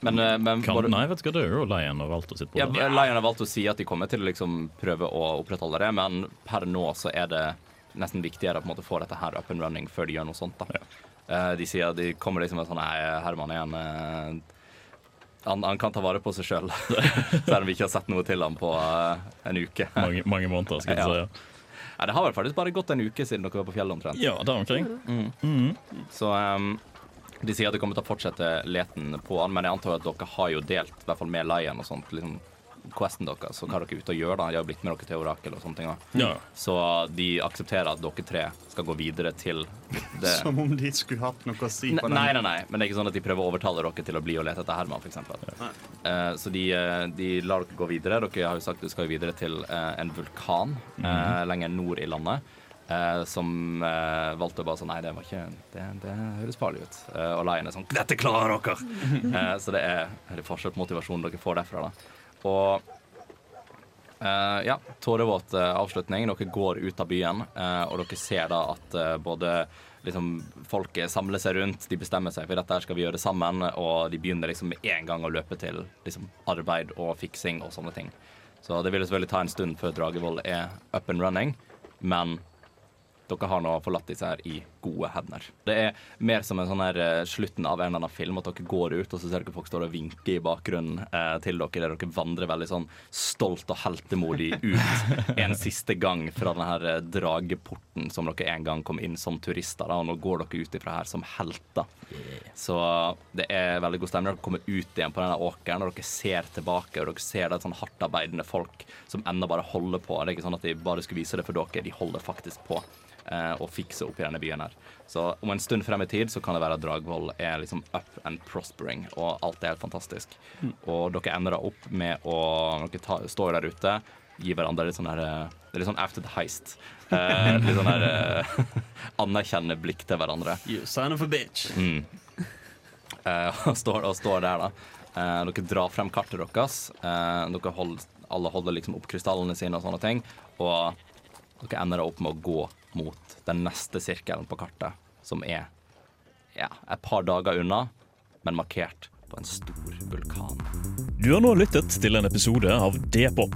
Men, eh, men Kan, både- nei, vet du hva, det er jo Lion har valgt å sitte på ja, det. Lion har valgt å si at de kommer til å liksom prøve å opprettholde det, men per nå så er det nesten viktigere å få dette her up and running før de gjør noe sånt. da. Ja. De sier de kommer liksom med sånn Nei, Herman er en eh, han, han kan ta vare på seg sjøl, [LAUGHS] selv om vi ikke har sett noe til ham på eh, en uke. Mange, mange måneder, skal jeg Ja. si. Nei, det har vel faktisk bare gått en uke siden dere var på fjellet omtrent. Ja, der omkring. Mm. Så ehm, de sier at de kommer til å fortsette leten på han, men jeg antar at dere har jo delt, i hvert fall med Lion og sånt, liksom questen deres og hva dere er ute og gjør. da De har blitt med dere til Orakel og sånne ting. da Ja. Så de aksepterer at dere tre skal gå videre til [LAUGHS] det Som om de skulle hatt noe å si Ne- på det. Nei, nei, nei, men det er ikke sånn at de prøver å overtale dere til å bli og lete etter Herman, f.eks. Uh, så de, eh, de lar dere gå videre. Dere har jo sagt at dere skal jo videre til uh, en vulkan eh, lenger nord i landet. Eh, som uh, valgte å bare sånn Nei, det var ikke Det, det høres farlig ut. Eh, og Lion er sånn Dette klarer dere! [LAUGHS] Så det er, det er fortsatt motivasjonen dere får derfra. da Og Eh, ja, tårevåt avslutning. Dere går ut av byen, eh, og dere ser da at både liksom, folket samler seg rundt, de bestemmer seg for dette skal vi gjøre sammen, og de begynner liksom med en gang å løpe til liksom, arbeid og fiksing og sånne ting. Så det vil selvfølgelig ta en stund før Dragevoll er up and running, men dere har nå forlatt disse her i gode hender. Det er mer som en sånn her eh, slutten av en eller annen film, at dere går ut, og så ser dere folk står og vinker i bakgrunnen eh, til dere, der dere vandrer veldig sånn stolt og heltemodig ut [LAUGHS] en siste gang fra denne her eh, drageporten som dere en gang kom inn som turister, da, og nå går dere ut ifra her som helter. Så det er veldig god stemning. Dere kommer ut igjen på denne åkeren, og dere ser tilbake, og dere ser det er sånn hardtarbeidende folk som ennå bare holder på. Det er ikke sånn at de bare skulle vise det for dere, de holder faktisk på eh, og fikse opp i denne byen her. Så om en stund frem i tid så kan det være at Dragvoll er liksom up and prospering, og alt er helt fantastisk. Og dere ender da opp med å Dere ta, står der ute, gir hverandre litt sånn her eh, Det er litt sånn after the heist. Eh, litt sånn her eh, [LAUGHS] anerkjennende blikk til hverandre. You son of a bitch. Mm. Eh, [LAUGHS] og, står, og står der, da. Eh, dere drar frem kartet deres. Eh, dere hold, alle holder liksom opp krystallene sine og sånne ting. Og dere ender opp med å gå mot den neste sirkelen på kartet, som er ja, et par dager unna, men markert på en stor vulkan. Du har nå lyttet til en episode av D-pop,